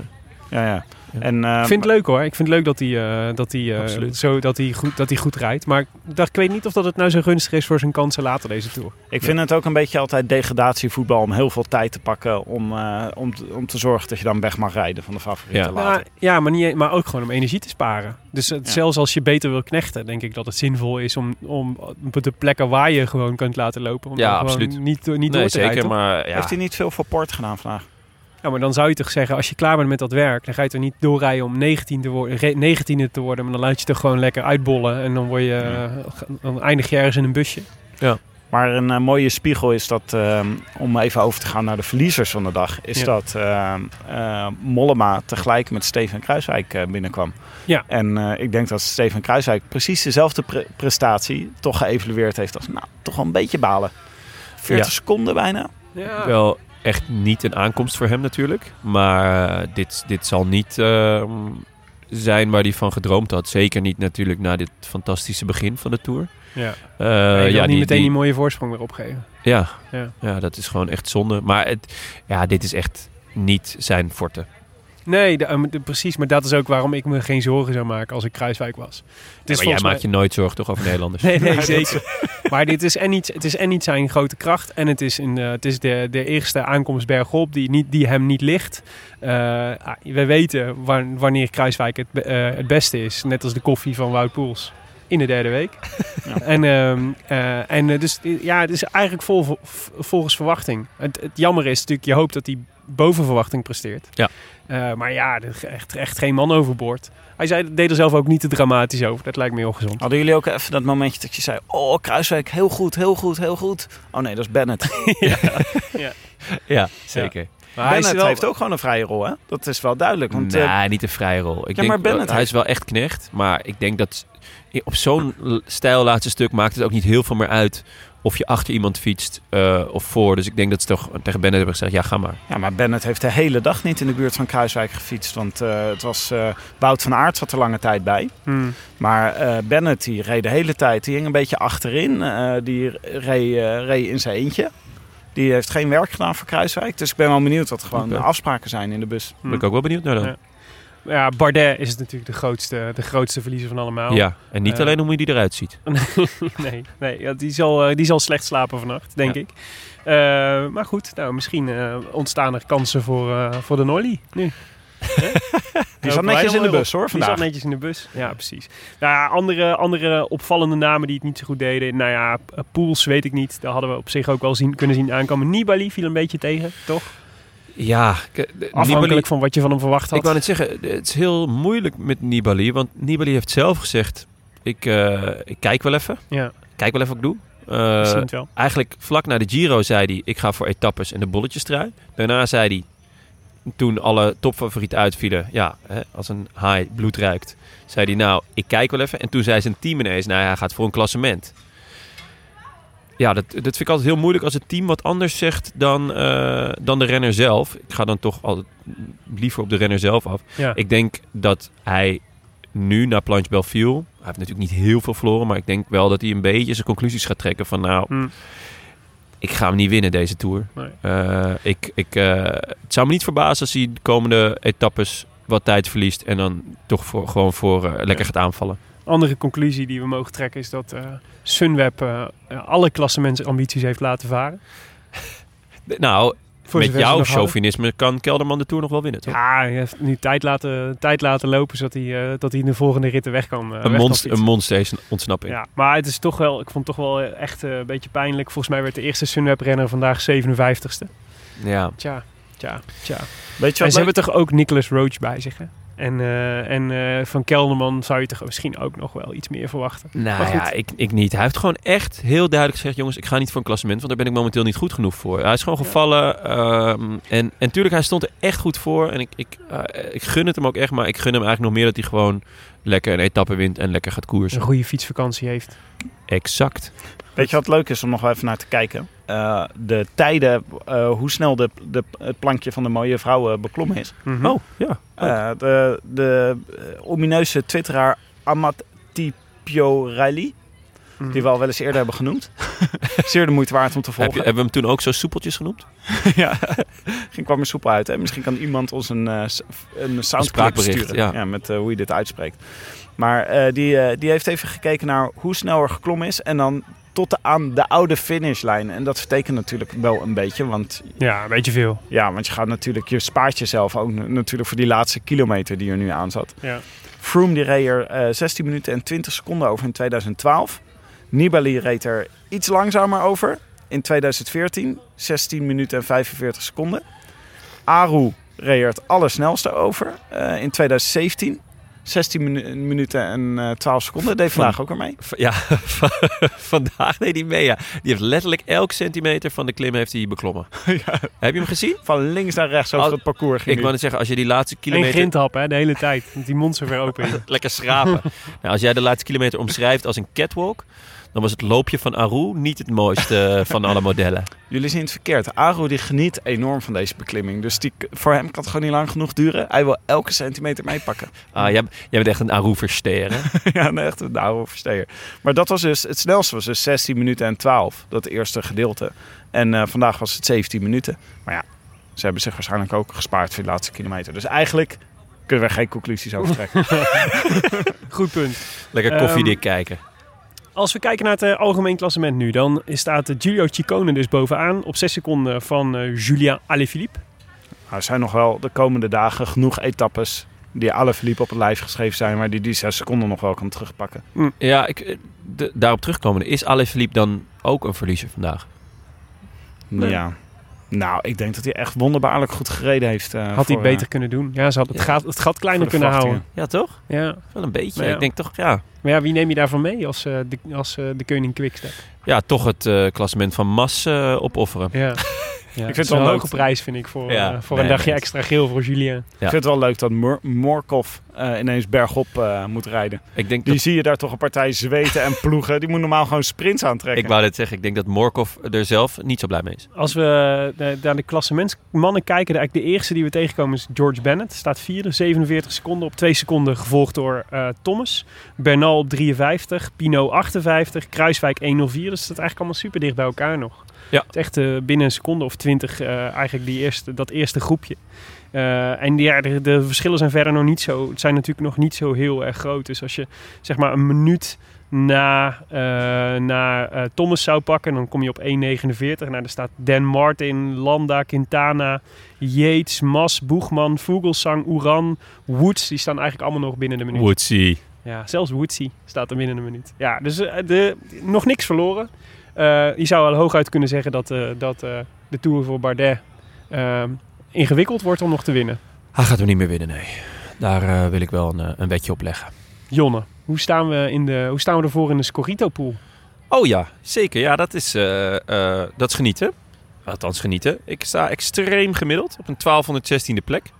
Ja, ja. Ja. En, eh, Ik vind het leuk hoor. Ik vind het leuk dat hij, eh, dat hij, eh, zo, dat hij, goed, dat hij goed rijdt. Maar ik, dacht, ik weet niet of dat het nou zo gunstig is voor zijn kansen later deze Tour. Ik vind het ook een beetje altijd degradatievoetbal om heel veel tijd te pakken om, eh, om, te- om te zorgen dat je dan weg mag rijden van de favorieten Ja. later. Ja, maar, niet, maar ook gewoon om energie te sparen. Dus het- Ja. zelfs als je beter wil knechten, denk ik dat het zinvol is om, om op de plekken waar je gewoon kunt laten lopen. Om Ja, absoluut. Niet, niet nee, door te zeker. rijden. toch? Maar ja, Heeft hij niet veel voor Port gedaan vandaag? Ja, maar dan zou je toch zeggen, als je klaar bent met dat werk, dan ga je toch niet doorrijden om 19 te worden, re- 19e te worden. Maar dan laat je toch gewoon lekker uitbollen en dan, word je, eh, dan eindig je ergens in een busje. Maar een eh, mooie spiegel is dat, eh, om even over te gaan naar de verliezers van de dag, is Ja. dat eh, Mollema tegelijk met Steven Kruiswijk binnenkwam. Ja. En eh, ik denk dat Steven Kruiswijk precies dezelfde pre- prestatie toch geëvalueerd heeft als, nou, toch wel een beetje balen. 40 Ja. seconden bijna. Ja. wel echt niet een aankomst voor hem natuurlijk. Maar eh, dit, dit zal niet eh, zijn waar hij van gedroomd had. Zeker niet natuurlijk na dit fantastische begin van de Tour. Ja. Wil ja, niet die, meteen die, die- mooie voorsprong weer opgeven. ja, Ja. ja, dat is gewoon echt zonde. Maar het, ja, dit is echt niet zijn forte. Nee, de- eh, de- precies. Maar dat is ook waarom ik me geen zorgen zou maken als ik Kruiswijk was. Het Ja, is maar jij mij- maakt je nooit zorgen toch over Nederlanders? [laughs] Nee, nee, zeker. maar dit is en niet, het is en niet zijn grote kracht. En het is, een, eh, het is de, de eerste aankomst bergop die, niet, die hem niet ligt. Eh, ah, we weten wa- wanneer Kruiswijk het, eh, het beste is. Net als de koffie van Wout Poels. In de derde week. [laughs] En, ehm, eh, en dus ja, het is eigenlijk vol, vol- volgens verwachting. Het, het jammer is natuurlijk, je hoopt dat hij boven verwachting presteert. Ja. Eh, maar ja, er echt, echt geen man overboord. Hij zei, deed er zelf ook niet te dramatisch over. Dat lijkt me heel gezond. Hadden jullie ook even dat momentje dat je zei, oh Kruiswijk, heel goed, heel goed, heel goed. Oh nee, dat is Bennett. [laughs] Ja, zeker. Maar hij is Bennett wel- heeft ook gewoon een vrije rol, hè? Dat is wel duidelijk. Want, eh, nee, niet een vrije rol. Ik Ja, denk, maar Bennett hij heeft- is wel echt knecht. Maar ik denk dat op zo'n stijl laatste stuk maakt het ook niet heel veel meer uit of je achter iemand fietst eh, of voor. Dus ik denk dat ze toch tegen Bennett hebben gezegd, ja ga maar. Ja, maar Bennett heeft de hele dag niet in de buurt van Kruiswijk gefietst. Want eh, het was eh Wout van Aert zat er lange tijd bij. Hmm. Maar eh, Bennett die reed de hele tijd. Die hing een beetje achterin. eh, die reed, eh, reed in zijn eentje. Die heeft geen werk gedaan voor Kruiswijk. Dus ik ben wel benieuwd wat gewoon Oké. afspraken zijn in de bus. Daar ben ik ook wel benieuwd naar dan. Ja. Ja, Ja, Bardet is natuurlijk de grootste, de grootste verliezer van allemaal. en niet Eh, alleen hoe die eruit ziet. [laughs] nee, nee ja, die, zal, eh, die zal slecht slapen vannacht, denk Ja. ik. Eh, maar goed, nou, misschien eh, ontstaan er kansen voor, eh, voor de Norley nu. [laughs] Die zat netjes in de bus hoor Die vandaag. zat netjes in de bus, ja precies. Nou ja, andere, andere opvallende namen die het niet zo goed deden. Nou ja, Poels weet ik niet. Daar hadden we op zich ook wel zien, kunnen zien aankomen. Nibali viel een beetje tegen, toch? Ja, Afhankelijk Nibali- van wat je van hem verwacht had. Ik wou net zeggen, het is heel moeilijk met Nibali. Want Nibali heeft zelf gezegd, ik, eh, ik kijk wel even. Ja, Kijk wel even wat ik doe. Eh, wel. eigenlijk vlak na de Giro zei hij, ik ga voor etappes en de bolletjestrui. Daarna zei hij, toen alle topfavorieten uitvielen, ja, hè, als een haai bloed ruikt, zei hij, nou, ik kijk wel even. En toen zei zijn team ineens, nou, hij gaat voor een klassement. Ja, dat, dat vind ik altijd heel moeilijk als het team wat anders zegt dan, eh, dan de renner zelf. Ik ga dan toch altijd liever op de renner zelf af. Ja. Ik denk dat hij nu naar Planche Belfiel, hij heeft natuurlijk niet heel veel verloren, maar ik denk wel dat hij een beetje zijn conclusies gaat trekken van nou, Hmm. ik ga hem niet winnen deze Tour. Nee. Eh, ik, ik, eh, het zou me niet verbazen als hij de komende etappes wat tijd verliest en dan toch voor, gewoon voor lekker gaat aanvallen. Andere conclusie die we mogen trekken is dat eh, Sunweb eh, alle klassementsambities heeft laten varen. Nou, Voor met jouw hadden. chauvinisme kan Kelderman de Tour nog wel winnen, toch? Ja, hij heeft nu tijd laten, tijd laten lopen zodat hij, eh, dat hij in de volgende ritten weg kan. eh, weg een, kan monster, een monster is een ontsnapping. Ja, maar het is toch wel, ik vond het toch wel eh, echt eh, een beetje pijnlijk. Volgens mij werd de eerste Sunweb-renner vandaag 57ste. Ja. Tja, tja, tja. Weet je En ze hebben toch ook Nicholas Roach bij zich, hè? En, eh, en eh, van Kelderman zou je toch misschien ook nog wel iets meer verwachten. Nou ja, ik, ik niet. Hij heeft gewoon echt heel duidelijk gezegd... jongens, ik ga niet voor een klassement... want daar ben ik momenteel niet goed genoeg voor. Hij is gewoon gevallen. ehm, en, en tuurlijk, hij stond er echt goed voor. En ik, ik, eh, ik gun het hem ook echt. Maar ik gun hem eigenlijk nog meer dat hij gewoon... lekker een etappe wint en lekker gaat koersen. Een goede fietsvakantie heeft. Exact. Weet je wat leuk is om nog wel even naar te kijken? Eh, de tijden, eh, hoe snel de, de, het plankje van de mooie vrouw eh, beklommen is. Mhm. Oh, ja. Eh, de de omineuze twitteraar Amat Alpio Rally. Die we al wel eens eerder hebben genoemd. [laughs] Zeer de moeite waard om te Heb je, volgen. hebben we hem toen ook zo soepeltjes genoemd? [laughs] ja, ging kwam er soepel uit. Hè? Misschien kan iemand ons een, eh, een soundclip spraakbericht, sturen. ja. met hoe je dit uitspreekt. Maar eh, die, eh, die heeft even gekeken naar hoe snel er geklommen is. En dan tot aan de oude finishlijn. En dat vertekent natuurlijk wel een beetje. Want Ja, een beetje veel. ja, want je gaat natuurlijk, je spaart jezelf ook natuurlijk voor die laatste kilometer die er nu aan zat. Ja. Froome die reed er eh, 16 minuten en 20 seconden over in 2012. Nibali reed er iets langzamer over in 2014. 16 minuten en 45 seconden. Aru reed er het allersnelste over eh, in 2017. 16 minu- minuten en eh, 12 seconden. Deed vandaag ook ermee. V- Ja, [laughs] vandaag deed hij mee. Ja. Die heeft letterlijk elk centimeter van de klim heeft hij beklommen. [laughs] Heb je hem gezien? Van links naar rechts over Al- het parcours ging Ik wou net zeggen, als je die laatste Geen kilometer... grindhap, hè, de hele tijd. Want die mond zo ver open. [laughs] Lekker schrapen. nou, als jij de laatste kilometer omschrijft als een catwalk... dan was het loopje van Aru niet het mooiste van alle modellen. Jullie zien het verkeerd. Aru die geniet enorm van deze beklimming. Dus die, voor hem kan het gewoon niet lang genoeg duren. Hij wil elke centimeter meepakken. Ah, jij, jij bent echt een Aru-versteer, hè? [laughs] ja, nee, echt een Aru versteer. Maar dat was dus, het snelste was dus 16 minuten en 12. Dat eerste gedeelte. En eh, vandaag was het 17 minuten. Maar ja, ze hebben zich waarschijnlijk ook gespaard voor de laatste kilometer. Dus eigenlijk kunnen we geen conclusies over trekken. [laughs] Goed punt. Lekker koffiedik kijken. Als we kijken naar het eh, algemeen klassement nu, dan staat Giulio Ciccone dus bovenaan op 6 seconden van eh, Julien Alaphilippe. Nou, er zijn nog wel de komende dagen genoeg etappes die alle verliep op het lijf geschreven zijn. Maar die die 6 seconden nog wel kan terugpakken. Ja, ik, eh, de- daarop terugkomen. Is Alaphilippe dan ook een verliezer vandaag? Nee. Ja. Nou, ik denk dat hij echt wonderbaarlijk goed gereden heeft. eh, Had hij voor, beter kunnen doen. Ja, ze had het, Ja. gat, het gat kleiner kunnen houden. Ja, toch? Ja. Wel een beetje. Ja. Ik denk toch, ja... Maar ja, wie neem je daarvan mee als, eh, de, als eh, de koning Quickstep? Ja, toch het eh, klassement van Mas eh, opofferen. Ja. [laughs] ja. het het is wel een leuk. hoge prijs, vind ik, voor, Ja, eh, voor nee, een dagje extra geel voor Julien. Ja. Ik vind het wel leuk dat Mor Morkov eh, ineens bergop eh, moet rijden. Ik denk Die dat, zie je daar toch een partij zweten en [laughs] ploegen. Die moet normaal gewoon sprints aantrekken. ik wou net zeggen, ik denk dat Morkov er zelf niet zo blij mee is. Als we naar de klassementsmannen kijken, de, eigenlijk de eerste die we tegenkomen is George Bennett. Staat vierde, 47 seconden. Op 2 seconden gevolgd door eh, Thomas. Bernal op 53, Pino 58, Kruiswijk 104. Dus dat staat eigenlijk allemaal super dicht bij elkaar nog. Ja. Het is echt binnen een seconde of 20 eh, eigenlijk die eerste, dat eerste groepje. Eh, en ja, de, de verschillen zijn verder nog niet zo. Het zijn natuurlijk nog niet zo heel erg groot. Dus als je zeg maar een minuut na, eh, na Thomas zou pakken, dan kom je op 1,49. Nou, daar staat Dan Martin, Landa, Quintana, Yates, Mas, Boegman, Vogelsang, Oeran, Woods. Die staan eigenlijk allemaal nog binnen de minuut. Woodsy. Ja, zelfs Woodsy staat er binnen een minuut. Ja, dus de, nog niks verloren. Eh, je zou wel hooguit kunnen zeggen dat, eh, dat eh, de Tour voor Bardet eh, ingewikkeld wordt om nog te winnen. Hij gaat hem niet meer winnen, nee. Daar eh, wil ik wel een, een wetje op leggen. Jonne, hoe staan we, in de, hoe staan we ervoor in de Scorito-pool? Oh ja, zeker. Ja, dat is, eh, eh, dat is genieten. Althans genieten. Ik sta extreem gemiddeld op een 1216e plek.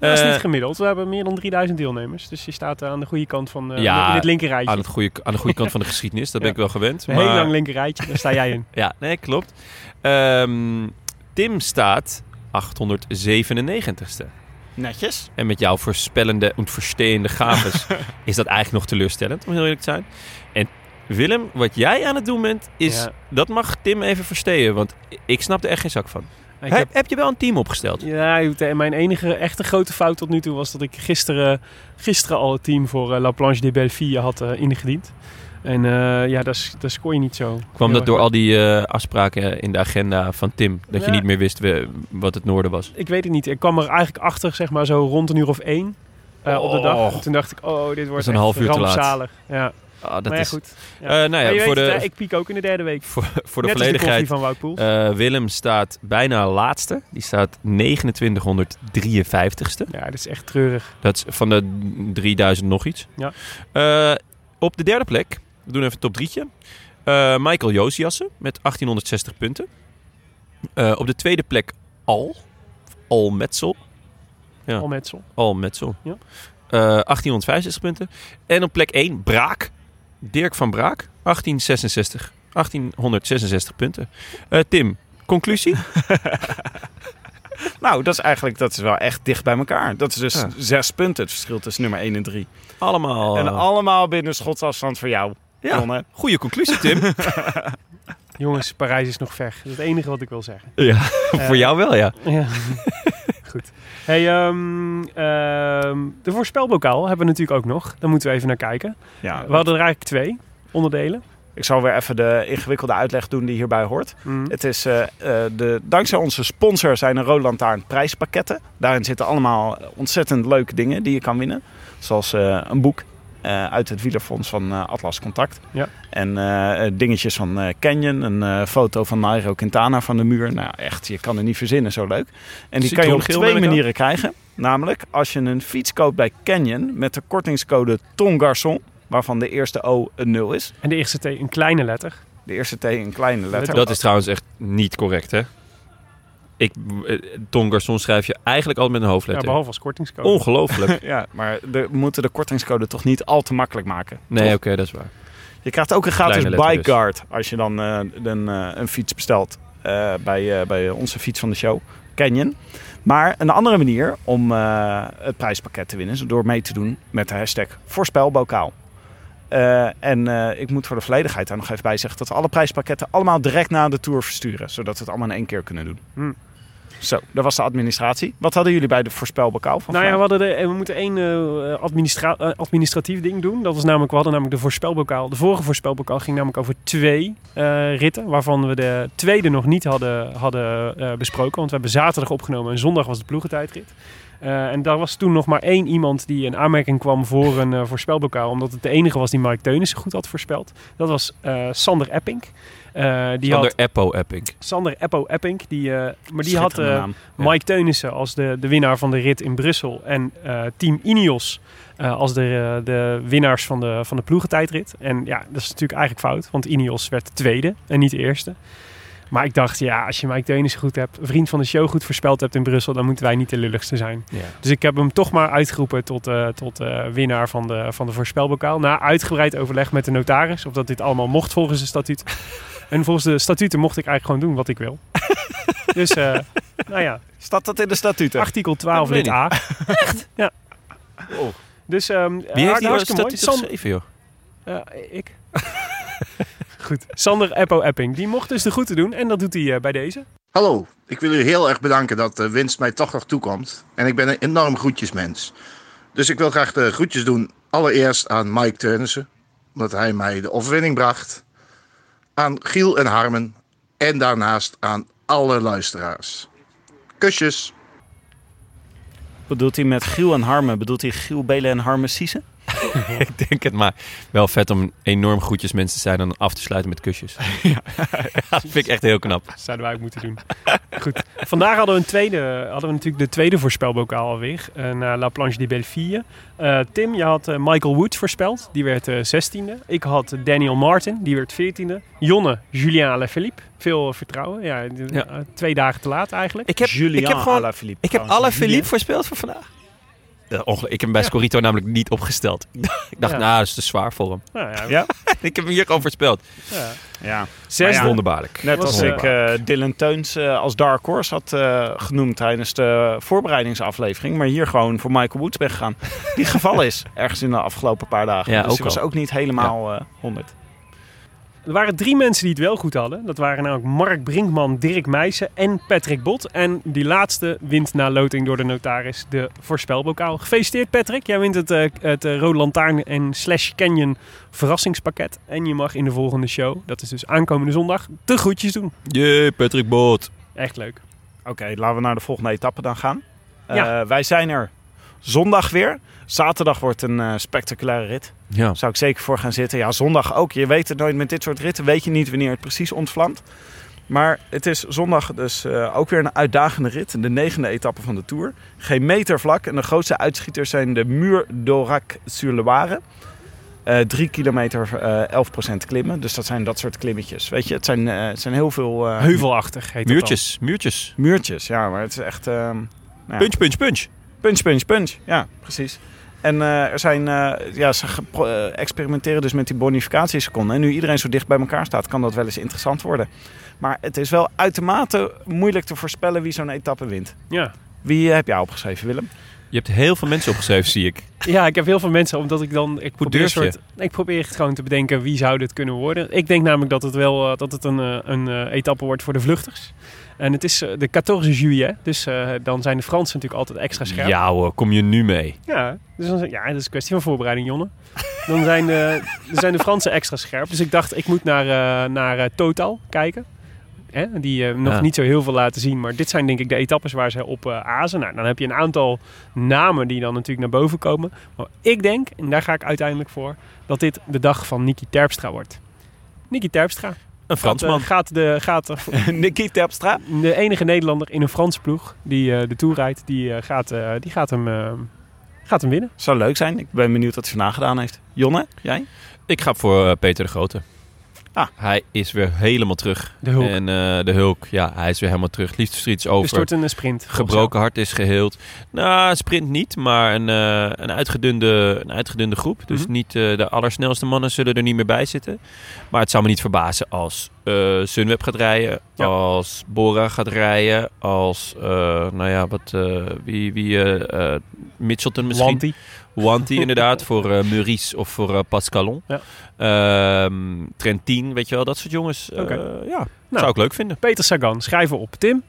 Dat is Eh, niet gemiddeld. We hebben meer dan 3000 deelnemers. Dus je staat eh, aan de goede kant van eh, Ja, in het linkerrijtje. aan, het goede, aan de goede kant van de geschiedenis. Dat [laughs] ben Ja. ik wel gewend. Een heel maar- lang linkerrijtje, daar sta jij in. [laughs] Ja, nee, klopt. Ehm, Tim staat 897ste. Netjes. En met jouw voorspellende en versteende gaves [laughs] is dat eigenlijk nog teleurstellend, om heel eerlijk te zijn. En Willem, wat jij aan het doen bent, is... Ja. Dat mag Tim even verstehen, want ik snap er echt geen zak van. Ik Heb, heb, heb je wel een team opgesteld? ja, ik- mijn enige echte grote fout tot nu toe was dat ik gisteren, gisteren al het team voor eh, La Planche de Belleville had eh, ingediend. En eh, ja, daar, daar scoor je niet zo. Kwam dat door al die eh, afspraken in de agenda van Tim? Dat je niet meer wist wat het noorden was? Ik weet het niet. Ik kwam er eigenlijk achter, zeg maar zo rond een uur of één eh, op de dag. Oh. En toen dacht ik, oh, dit wordt een half uur te laat. Ja, Ah, dat maar ja, is, goed. Ja. Eh, nou ja, voor weet de, het, hè, ik piek ook in de derde week. voor, voor de Net de volledigheid. koffie van. Eh, Willem staat bijna laatste. Die staat 2953ste. ja, dat is echt treurig. Dat is van de 3000 nog iets. Ja. Eh, op de derde plek, we doen even een top drietje. Eh, Michael Josiassen met 1860 punten. Eh, op de tweede plek Al. Al Metzel. Ja. Al Metsel. Al. Ja. Eh, 1865 punten. En op plek 1 Braak. Dirk van Braak. 1866. 1866 punten. Eh, Tim, conclusie? [laughs] [laughs] Nou, dat is eigenlijk dat is wel echt dicht bij elkaar. Dat is dus Ja. zes punten het verschil tussen nummer 1 en 3. Allemaal. En eh, allemaal binnen schotsafstand voor jou. ja, Jonne. goede conclusie, Tim. [laughs] Jongens, Parijs is nog ver. Dat is het enige wat ik wil zeggen. ja, voor jou wel, ja. Ja. Goed. Hey, ehm, ehm, de voorspelbokaal hebben we natuurlijk ook nog. Daar moeten we even naar kijken. Ja, We hadden er eigenlijk twee onderdelen. Ik zal weer even de ingewikkelde uitleg doen die hierbij hoort. Mhm. Het is, eh, eh, de, dankzij onze sponsor zijn er Rode Lantaarn prijspakketten. Daarin zitten allemaal ontzettend leuke dingen die je kan winnen. Zoals eh, een boek eh, uit het wielerfonds van eh, Atlas Contact. Ja. En eh, dingetjes van eh, Canyon. Een eh, foto van Nairo Quintana van de muur. Nou echt, je kan er niet verzinnen, zo leuk. En die kan je op twee manieren krijgen. Namelijk als je een fiets koopt bij Canyon met de kortingscode Ton Garçon. Waarvan de eerste O een 0 is. En de eerste T een kleine letter. De eerste T een kleine letter. Dat is trouwens echt niet correct, hè? Ik, eh, Ton Garçon schrijf je eigenlijk altijd met een Ja, hoofdletter. behalve als kortingscode. Ongelooflijk. [laughs] Ja, maar de, we moeten de kortingscode toch niet al te makkelijk maken. Nee, oké, dat is waar. Je krijgt ook een gratis bike dus. guard als je dan eh, een, eh, een fiets bestelt eh, bij, eh, bij onze fiets van de show, Canyon. Maar een andere manier om eh, het prijspakket te winnen is door mee te doen met de hashtag voorspelbokaal. Eh, en eh, ik moet voor de volledigheid daar nog even bij zeggen dat we alle prijspakketten allemaal direct na de tour versturen. Zodat we het allemaal in één keer kunnen doen. Hmm. Zo, dat was de administratie. Wat hadden jullie bij de voorspelbokaal van Nou ja, we, hadden de, we moeten één eh, administra- eh, administratief ding doen. Dat was namelijk, we hadden namelijk de voorspelbokaal. De vorige voorspelbokaal ging namelijk over twee eh, ritten. Waarvan we de tweede nog niet hadden, hadden eh, besproken. Want we hebben zaterdag opgenomen en zondag was de ploegentijdrit. Eh, en daar was toen nog maar één iemand die in aanmerking kwam voor een eh, voorspelbokaal. Omdat het de enige was die Mike Teunissen goed had voorspeld. Dat was eh, Sander Epping. Eh, die Sander had Eppo Epping. Sander Eppo Epping. Die, eh, maar die had eh. Ja. Mike Teunissen als de, de winnaar van de rit in Brussel. En eh, Team Ineos eh, als de, de winnaars van de, van de ploegentijdrit. En ja, dat is natuurlijk eigenlijk fout. Want Ineos werd tweede en niet eerste. Maar ik dacht, ja, als je Mike Teunissen goed hebt, vriend van de show goed voorspeld hebt in Brussel, dan moeten wij niet de lulligste zijn. Ja. Dus ik heb hem toch maar uitgeroepen tot, eh, tot eh, winnaar van de, van de voorspelbokaal. Na uitgebreid overleg met de notaris, of dat dit allemaal mocht volgens de statuut. En volgens de statuten mocht ik eigenlijk gewoon doen wat ik wil. [laughs] dus, eh, nou ja, Staat dat in de statuten? artikel 12 Dat weet lid A. Echt? Ja. Oh. Dus, ehm Wie heeft die hartstikke mooi. statuut San- geschreven, joh? eh, ik. [laughs] Goed. Sander Eppo Epping. Die mocht dus de groeten doen. En dat doet hij eh, bij deze. Hallo, ik wil u heel erg bedanken dat de winst mij toch nog toekomt. En ik ben een enorm groetjesmens. Dus ik wil graag de groetjes doen. Allereerst aan Mike Teunissen, omdat hij mij de overwinning bracht. Aan Giel en Harmen. En daarnaast aan alle luisteraars. Kusjes. Bedoelt hij met Giel en Harmen? Bedoelt hij Giel, Belen en Harmen Siezen? [laughs] ik denk het, maar wel vet om enorm goedjes mensen te zijn en af te sluiten met kusjes. [laughs] dat vind ik echt heel knap. Zouden wij ook moeten doen. Goed. Vandaag hadden we, een tweede, hadden we natuurlijk de tweede voorspelbokaal alweer. eh, naar La Planche de Belleville. Eh, Tim, je had eh, Michael Woods voorspeld. Die werd 16e. Ik had Daniel Martin. Die werd 14e. Jonne, Julien Alaphilippe. Veel vertrouwen. Ja, Ja. twee dagen te laat eigenlijk. Ik heb, Julian ik heb gewoon... Alaphilippe. Ik heb trouwens. alle Philippe voorspeld voor vandaag. Ongeluk- ik heb hem bij Scorito namelijk niet opgesteld. [laughs] ik dacht, Ja. nou, dat is te zwaar voor hem. Nou ja, Ja? [laughs] ik heb hem hier gewoon voorspeld. ja. Ja. Ja, Wonderbaarlijk. Net als eh, ik eh, Dylan Teuns eh, als Dark Horse had eh, genoemd tijdens de voorbereidingsaflevering. Maar hier gewoon voor Michael Woods ben gegaan. Die gevallen is ergens in de afgelopen paar dagen. Ja, dus ook was al. ook niet helemaal eh 100. Er waren drie mensen die het wel goed hadden. Dat waren namelijk Mark Brinkman, Dirk Meijsen en Patrick Bot. En die laatste wint na loting door de notaris de voorspelbokaal. Gefeliciteerd Patrick. Jij wint het, eh, het eh, Rode Lantaarn en Slash Canyon verrassingspakket. En je mag in de volgende show, dat is dus aankomende zondag, de groetjes doen. Jee, Patrick Bot. Echt leuk. Oké, laten we naar de volgende etappe dan gaan. Ja. Eh, wij zijn er zondag weer. Zaterdag wordt een eh, spectaculaire rit. Ja. Daar zou ik zeker voor gaan zitten. Ja, zondag ook. Je weet het nooit met dit soort ritten. Weet je niet wanneer het precies ontvlamt. Maar het is zondag dus eh, ook weer een uitdagende rit. De negende etappe van de Tour. Geen meter vlak. En de grootste uitschieters zijn de Muur d'Orac sur Loire. Eh drie kilometer, eh 11% klimmen. Dus dat zijn dat soort klimmetjes. Weet je, het zijn, eh, het zijn heel veel... eh, Heuvelachtig heet dat dan. Muurtjes, muurtjes. Muurtjes, ja. Maar het is echt... ehm, nou ja. Punch, punch, punch. Punch, punch, punch. Ja, precies. En eh, er zijn, eh, ja, ze eh, experimenteren dus met die bonificatieseconden. En nu iedereen zo dicht bij elkaar staat, kan dat wel eens interessant worden. Maar het is wel uitermate moeilijk te voorspellen wie zo'n etappe wint. Ja. Wie heb jij opgeschreven, Willem? Je hebt heel veel mensen opgeschreven, zie ik. [laughs] Ja, ik heb heel veel mensen, omdat ik dan... Ik probeer, soort, ik probeer het gewoon te bedenken wie zou dit kunnen worden. Ik denk namelijk dat het wel dat het een, een etappe wordt voor de vluchters. En het is eh, de 14 juillet, dus eh, dan zijn de Fransen natuurlijk altijd extra scherp. Ja hoor, kom je nu mee? Ja, dus dan, ja, dat is een kwestie van voorbereiding, Jonne. Dan zijn de, dan zijn de Fransen extra scherp. Dus ik dacht, ik moet naar, eh, naar eh, Total kijken. Hè? Die eh, nog Ja. niet zo heel veel laten zien. Maar dit zijn denk ik de etappes waar ze op eh azen. Nou, dan heb je een aantal namen die dan natuurlijk naar boven komen. Maar ik denk, en daar ga ik uiteindelijk voor, dat dit de dag van Niki Terpstra wordt. Niki Terpstra. Een Fransman. Gaat, eh, gaat, de, gaat [laughs] Nicky Terpstra. de enige Nederlander in een Franse ploeg die eh, de Tour rijdt, die, eh, gaat, eh, die gaat, hem, eh, gaat hem winnen. Zou leuk zijn. Ik ben benieuwd wat hij vandaag gedaan heeft. Jonne, jij? Ik ga voor eh, Peter de Grote. Ah. Hij is weer helemaal terug. De Hulk. En eh, de Hulk, ja, hij is weer helemaal terug. Liefdesverdriet is over. Dus het wordt een sprint. Gebroken hart is geheeld. Nou, sprint niet, maar een, eh, een, uitgedunde, een uitgedunde groep. Dus Mhm. niet eh, de allersnelste mannen zullen er niet meer bij zitten. Maar het zou me niet verbazen als eh Sunweb gaat rijden. Ja. Als Bora gaat rijden. Als, eh, nou ja, wat, eh, wie, wie eh eh, Mitchelton misschien. Wanty [laughs] inderdaad, voor Maurice of voor eh, Pascalon. Ja. Ehm, Trentin, weet je wel, dat soort jongens. Eh, ja, Nou. zou ik leuk vinden. Peter Sagan, schrijven op. Tim?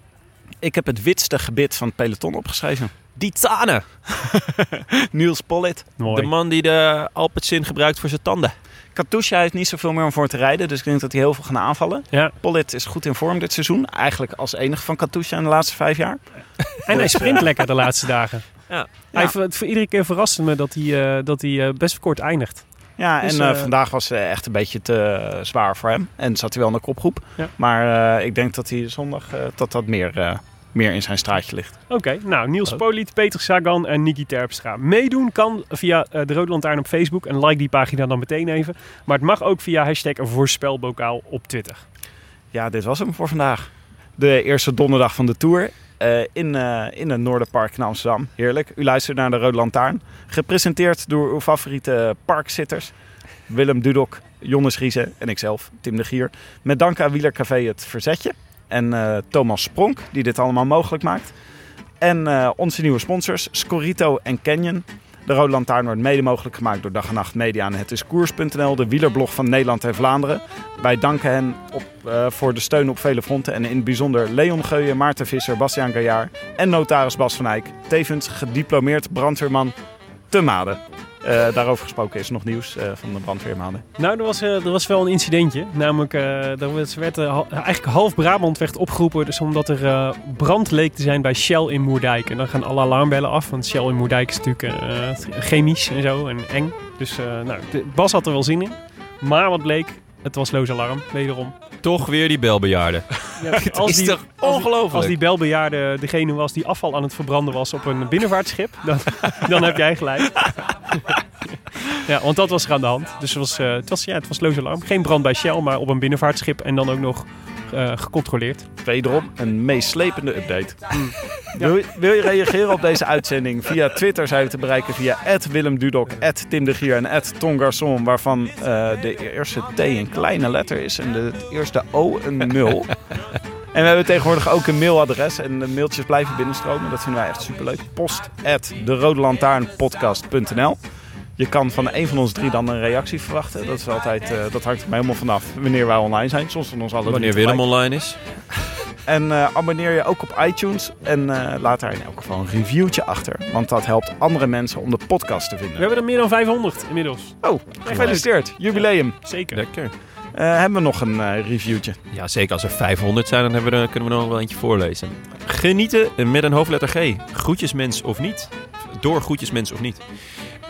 Ik heb het witste gebit van het peloton opgeschreven. Die [laughs] Niels Pollitt. Mooi. de man die de Alpecin gebruikt voor zijn tanden. Katusha heeft niet zoveel meer om voor te rijden. Dus ik denk dat hij heel veel gaat aanvallen. Ja. Pollitt is goed in vorm dit seizoen. Eigenlijk als enige van Katusha in de laatste vijf jaar. En hij sprint lekker de laatste dagen. [laughs] Ja. Hij, voor iedere keer verrast het me dat hij, eh, dat hij eh, best kort eindigt. Ja, Dus, en eh, vandaag was het echt een beetje te zwaar voor hem. En zat hij wel in de kopgroep. Ja. Maar eh, ik denk dat hij zondag eh, dat dat meer, eh, meer in zijn straatje ligt. Oké, nou Niels Poliet, Peter Sagan en Niki Terpstra. Meedoen kan via eh, de Rode Lantaarn op Facebook. En like die pagina dan meteen even. Maar het mag ook via hashtag voorspelbokaal op Twitter. Ja, dit was hem voor vandaag. De eerste donderdag van de Tour. Eh, in, eh, in het Noorderpark in Amsterdam. Heerlijk. U luistert naar de Rode Lantaarn. Gepresenteerd door uw favoriete parkzitters. Willem Dudok, Jonnes Riese en ikzelf, Tim de Gier. Met dank aan Wielercafé Het Verzetje. En eh, Thomas Spronk, die dit allemaal mogelijk maakt. En onze nieuwe sponsors, Scorito en Canyon. De Rode Lantaarn wordt mede mogelijk gemaakt door Dag en Nacht Media en Het is Koers.nl, de wielerblog van Nederland en Vlaanderen. Wij danken hen op, eh, voor de steun op vele fronten en in het bijzonder Leon Geuyen, Maarten Visser, Bastiaan Gaillard en notaris Bas van Eyck. Tevens gediplomeerd brandweerman te Maden. Eh, daarover gesproken is nog nieuws eh, van de brandweermaden. Nou, er was, eh, er was wel een incidentje. Namelijk, er werd, eigenlijk half Brabant werd opgeroepen. Dus omdat er brand leek te zijn bij Shell in Moerdijk. En dan gaan alle alarmbellen af. Want Shell in Moerdijk is natuurlijk chemisch en zo en eng. Dus nou, Bas had er wel zin in. Maar wat bleek, het was loos alarm, wederom. Toch weer die belbejaarden. [laughs] Ja, [laughs] als is die, toch ongelooflijk? Als die belbejaarde degene was die afval aan het verbranden was op een binnenvaartschip, dan, [laughs] dan heb jij gelijk. ja, want dat was er aan de hand. Dus het was, eh, het was, ja, het was loos alarm. Geen brand bij Shell, maar op een binnenvaartschip en dan ook nog eh, gecontroleerd. Wederom een meeslepende update. [laughs] Wil, je, wil je reageren op deze uitzending? Via Twitter zijn we te bereiken via Willem Dudok, Tim de Gier en Ton Garçon, waarvan eh, de eerste T een kleine letter is en de eerste O een nul. [laughs] En we hebben tegenwoordig ook een mailadres en de mailtjes blijven binnenstromen. Dat vinden wij echt superleuk. Post at Je kan van een van ons drie dan een reactie verwachten. Dat, is altijd, eh, dat hangt er helemaal vanaf wanneer wij online zijn. Soms van ons alle drie Wanneer. Willem online is. En eh, abonneer je ook op iTunes. En eh, laat daar in elk geval een reviewtje achter. Want dat helpt andere mensen om de podcast te We vinden. hebben er meer dan 500 inmiddels. Oh, gefeliciteerd. Jubileum. Zeker. Lekker. Eh, hebben we nog een eh, reviewtje? Ja, zeker als er 500 zijn, dan hebben we er, kunnen we er nog wel eentje voorlezen. Genieten met een hoofdletter G. Groetjesmens of niet. Door groetjesmens of niet.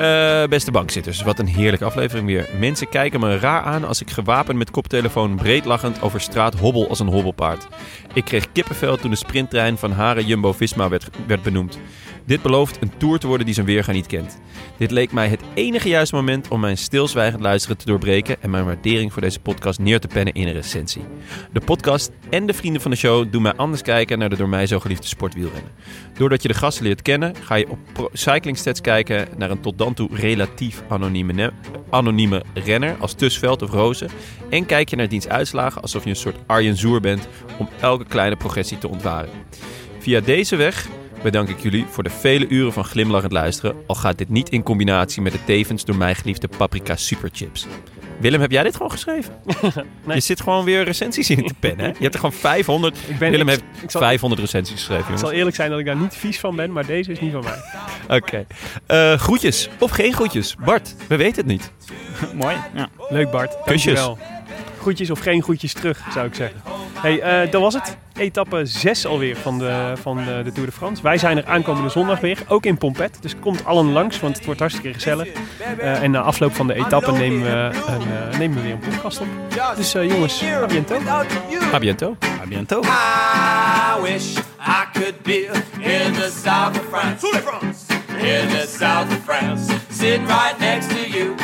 Eh, beste bankzitters, wat een heerlijke aflevering weer. Mensen kijken me raar aan als ik gewapend met koptelefoon breedlachend over straat hobbel als een hobbelpaard. Ik kreeg kippenvel toen de sprinttrein van Hare Jumbo-Visma werd, werd benoemd. Dit belooft een tour te worden die zijn weerga niet kent. Dit leek mij het enige juiste moment om mijn stilzwijgend luisteren te doorbreken en mijn waardering voor deze podcast neer te pennen in een recensie. De podcast en de vrienden van de show doen mij anders kijken naar de door mij zo geliefde sportwielrennen. Doordat je de gasten leert kennen, ga je op cyclingstats kijken naar een tot dan toe relatief anonieme, anonieme renner als Tusveld of Rozen. En kijk je naar diens uitslagen alsof je een soort Arjen Zoer bent om elke kleine progressie te ontwaren. Via deze weg bedank ik jullie voor de vele uren van glimlachend luisteren, al gaat dit niet in combinatie met de tevens door mij geliefde paprika superchips. Willem, heb jij dit gewoon geschreven? [laughs] Nee. Je zit gewoon weer recensies in te pennen. Hè? Je hebt er gewoon 500. Ik ben, Willem ik, heeft ik zal, 500 recensies geschreven, ik jongens. zal eerlijk zijn dat ik daar niet vies van ben, maar deze is niet van mij. Oké. Eh, groetjes of geen groetjes? Bart, we weten het niet. [laughs] Mooi. Ja. Leuk Bart, Kusjes. dankjewel. Groetjes of geen groetjes terug, zou ik zeggen. Hey, eh, dat was het. Etappe 6 alweer van de, van de, de Tour de France. Wij zijn er aankomende zondag weer, ook in Pompet. Dus komt allen langs, want het wordt hartstikke gezellig. Eh, en na afloop van de etappe nemen we, een, eh, nemen we weer een podcast op. Dus eh, jongens, à bientôt. A biento. A bientôt. I wish I could be in the south of France. In the south of France, sitting right next to you.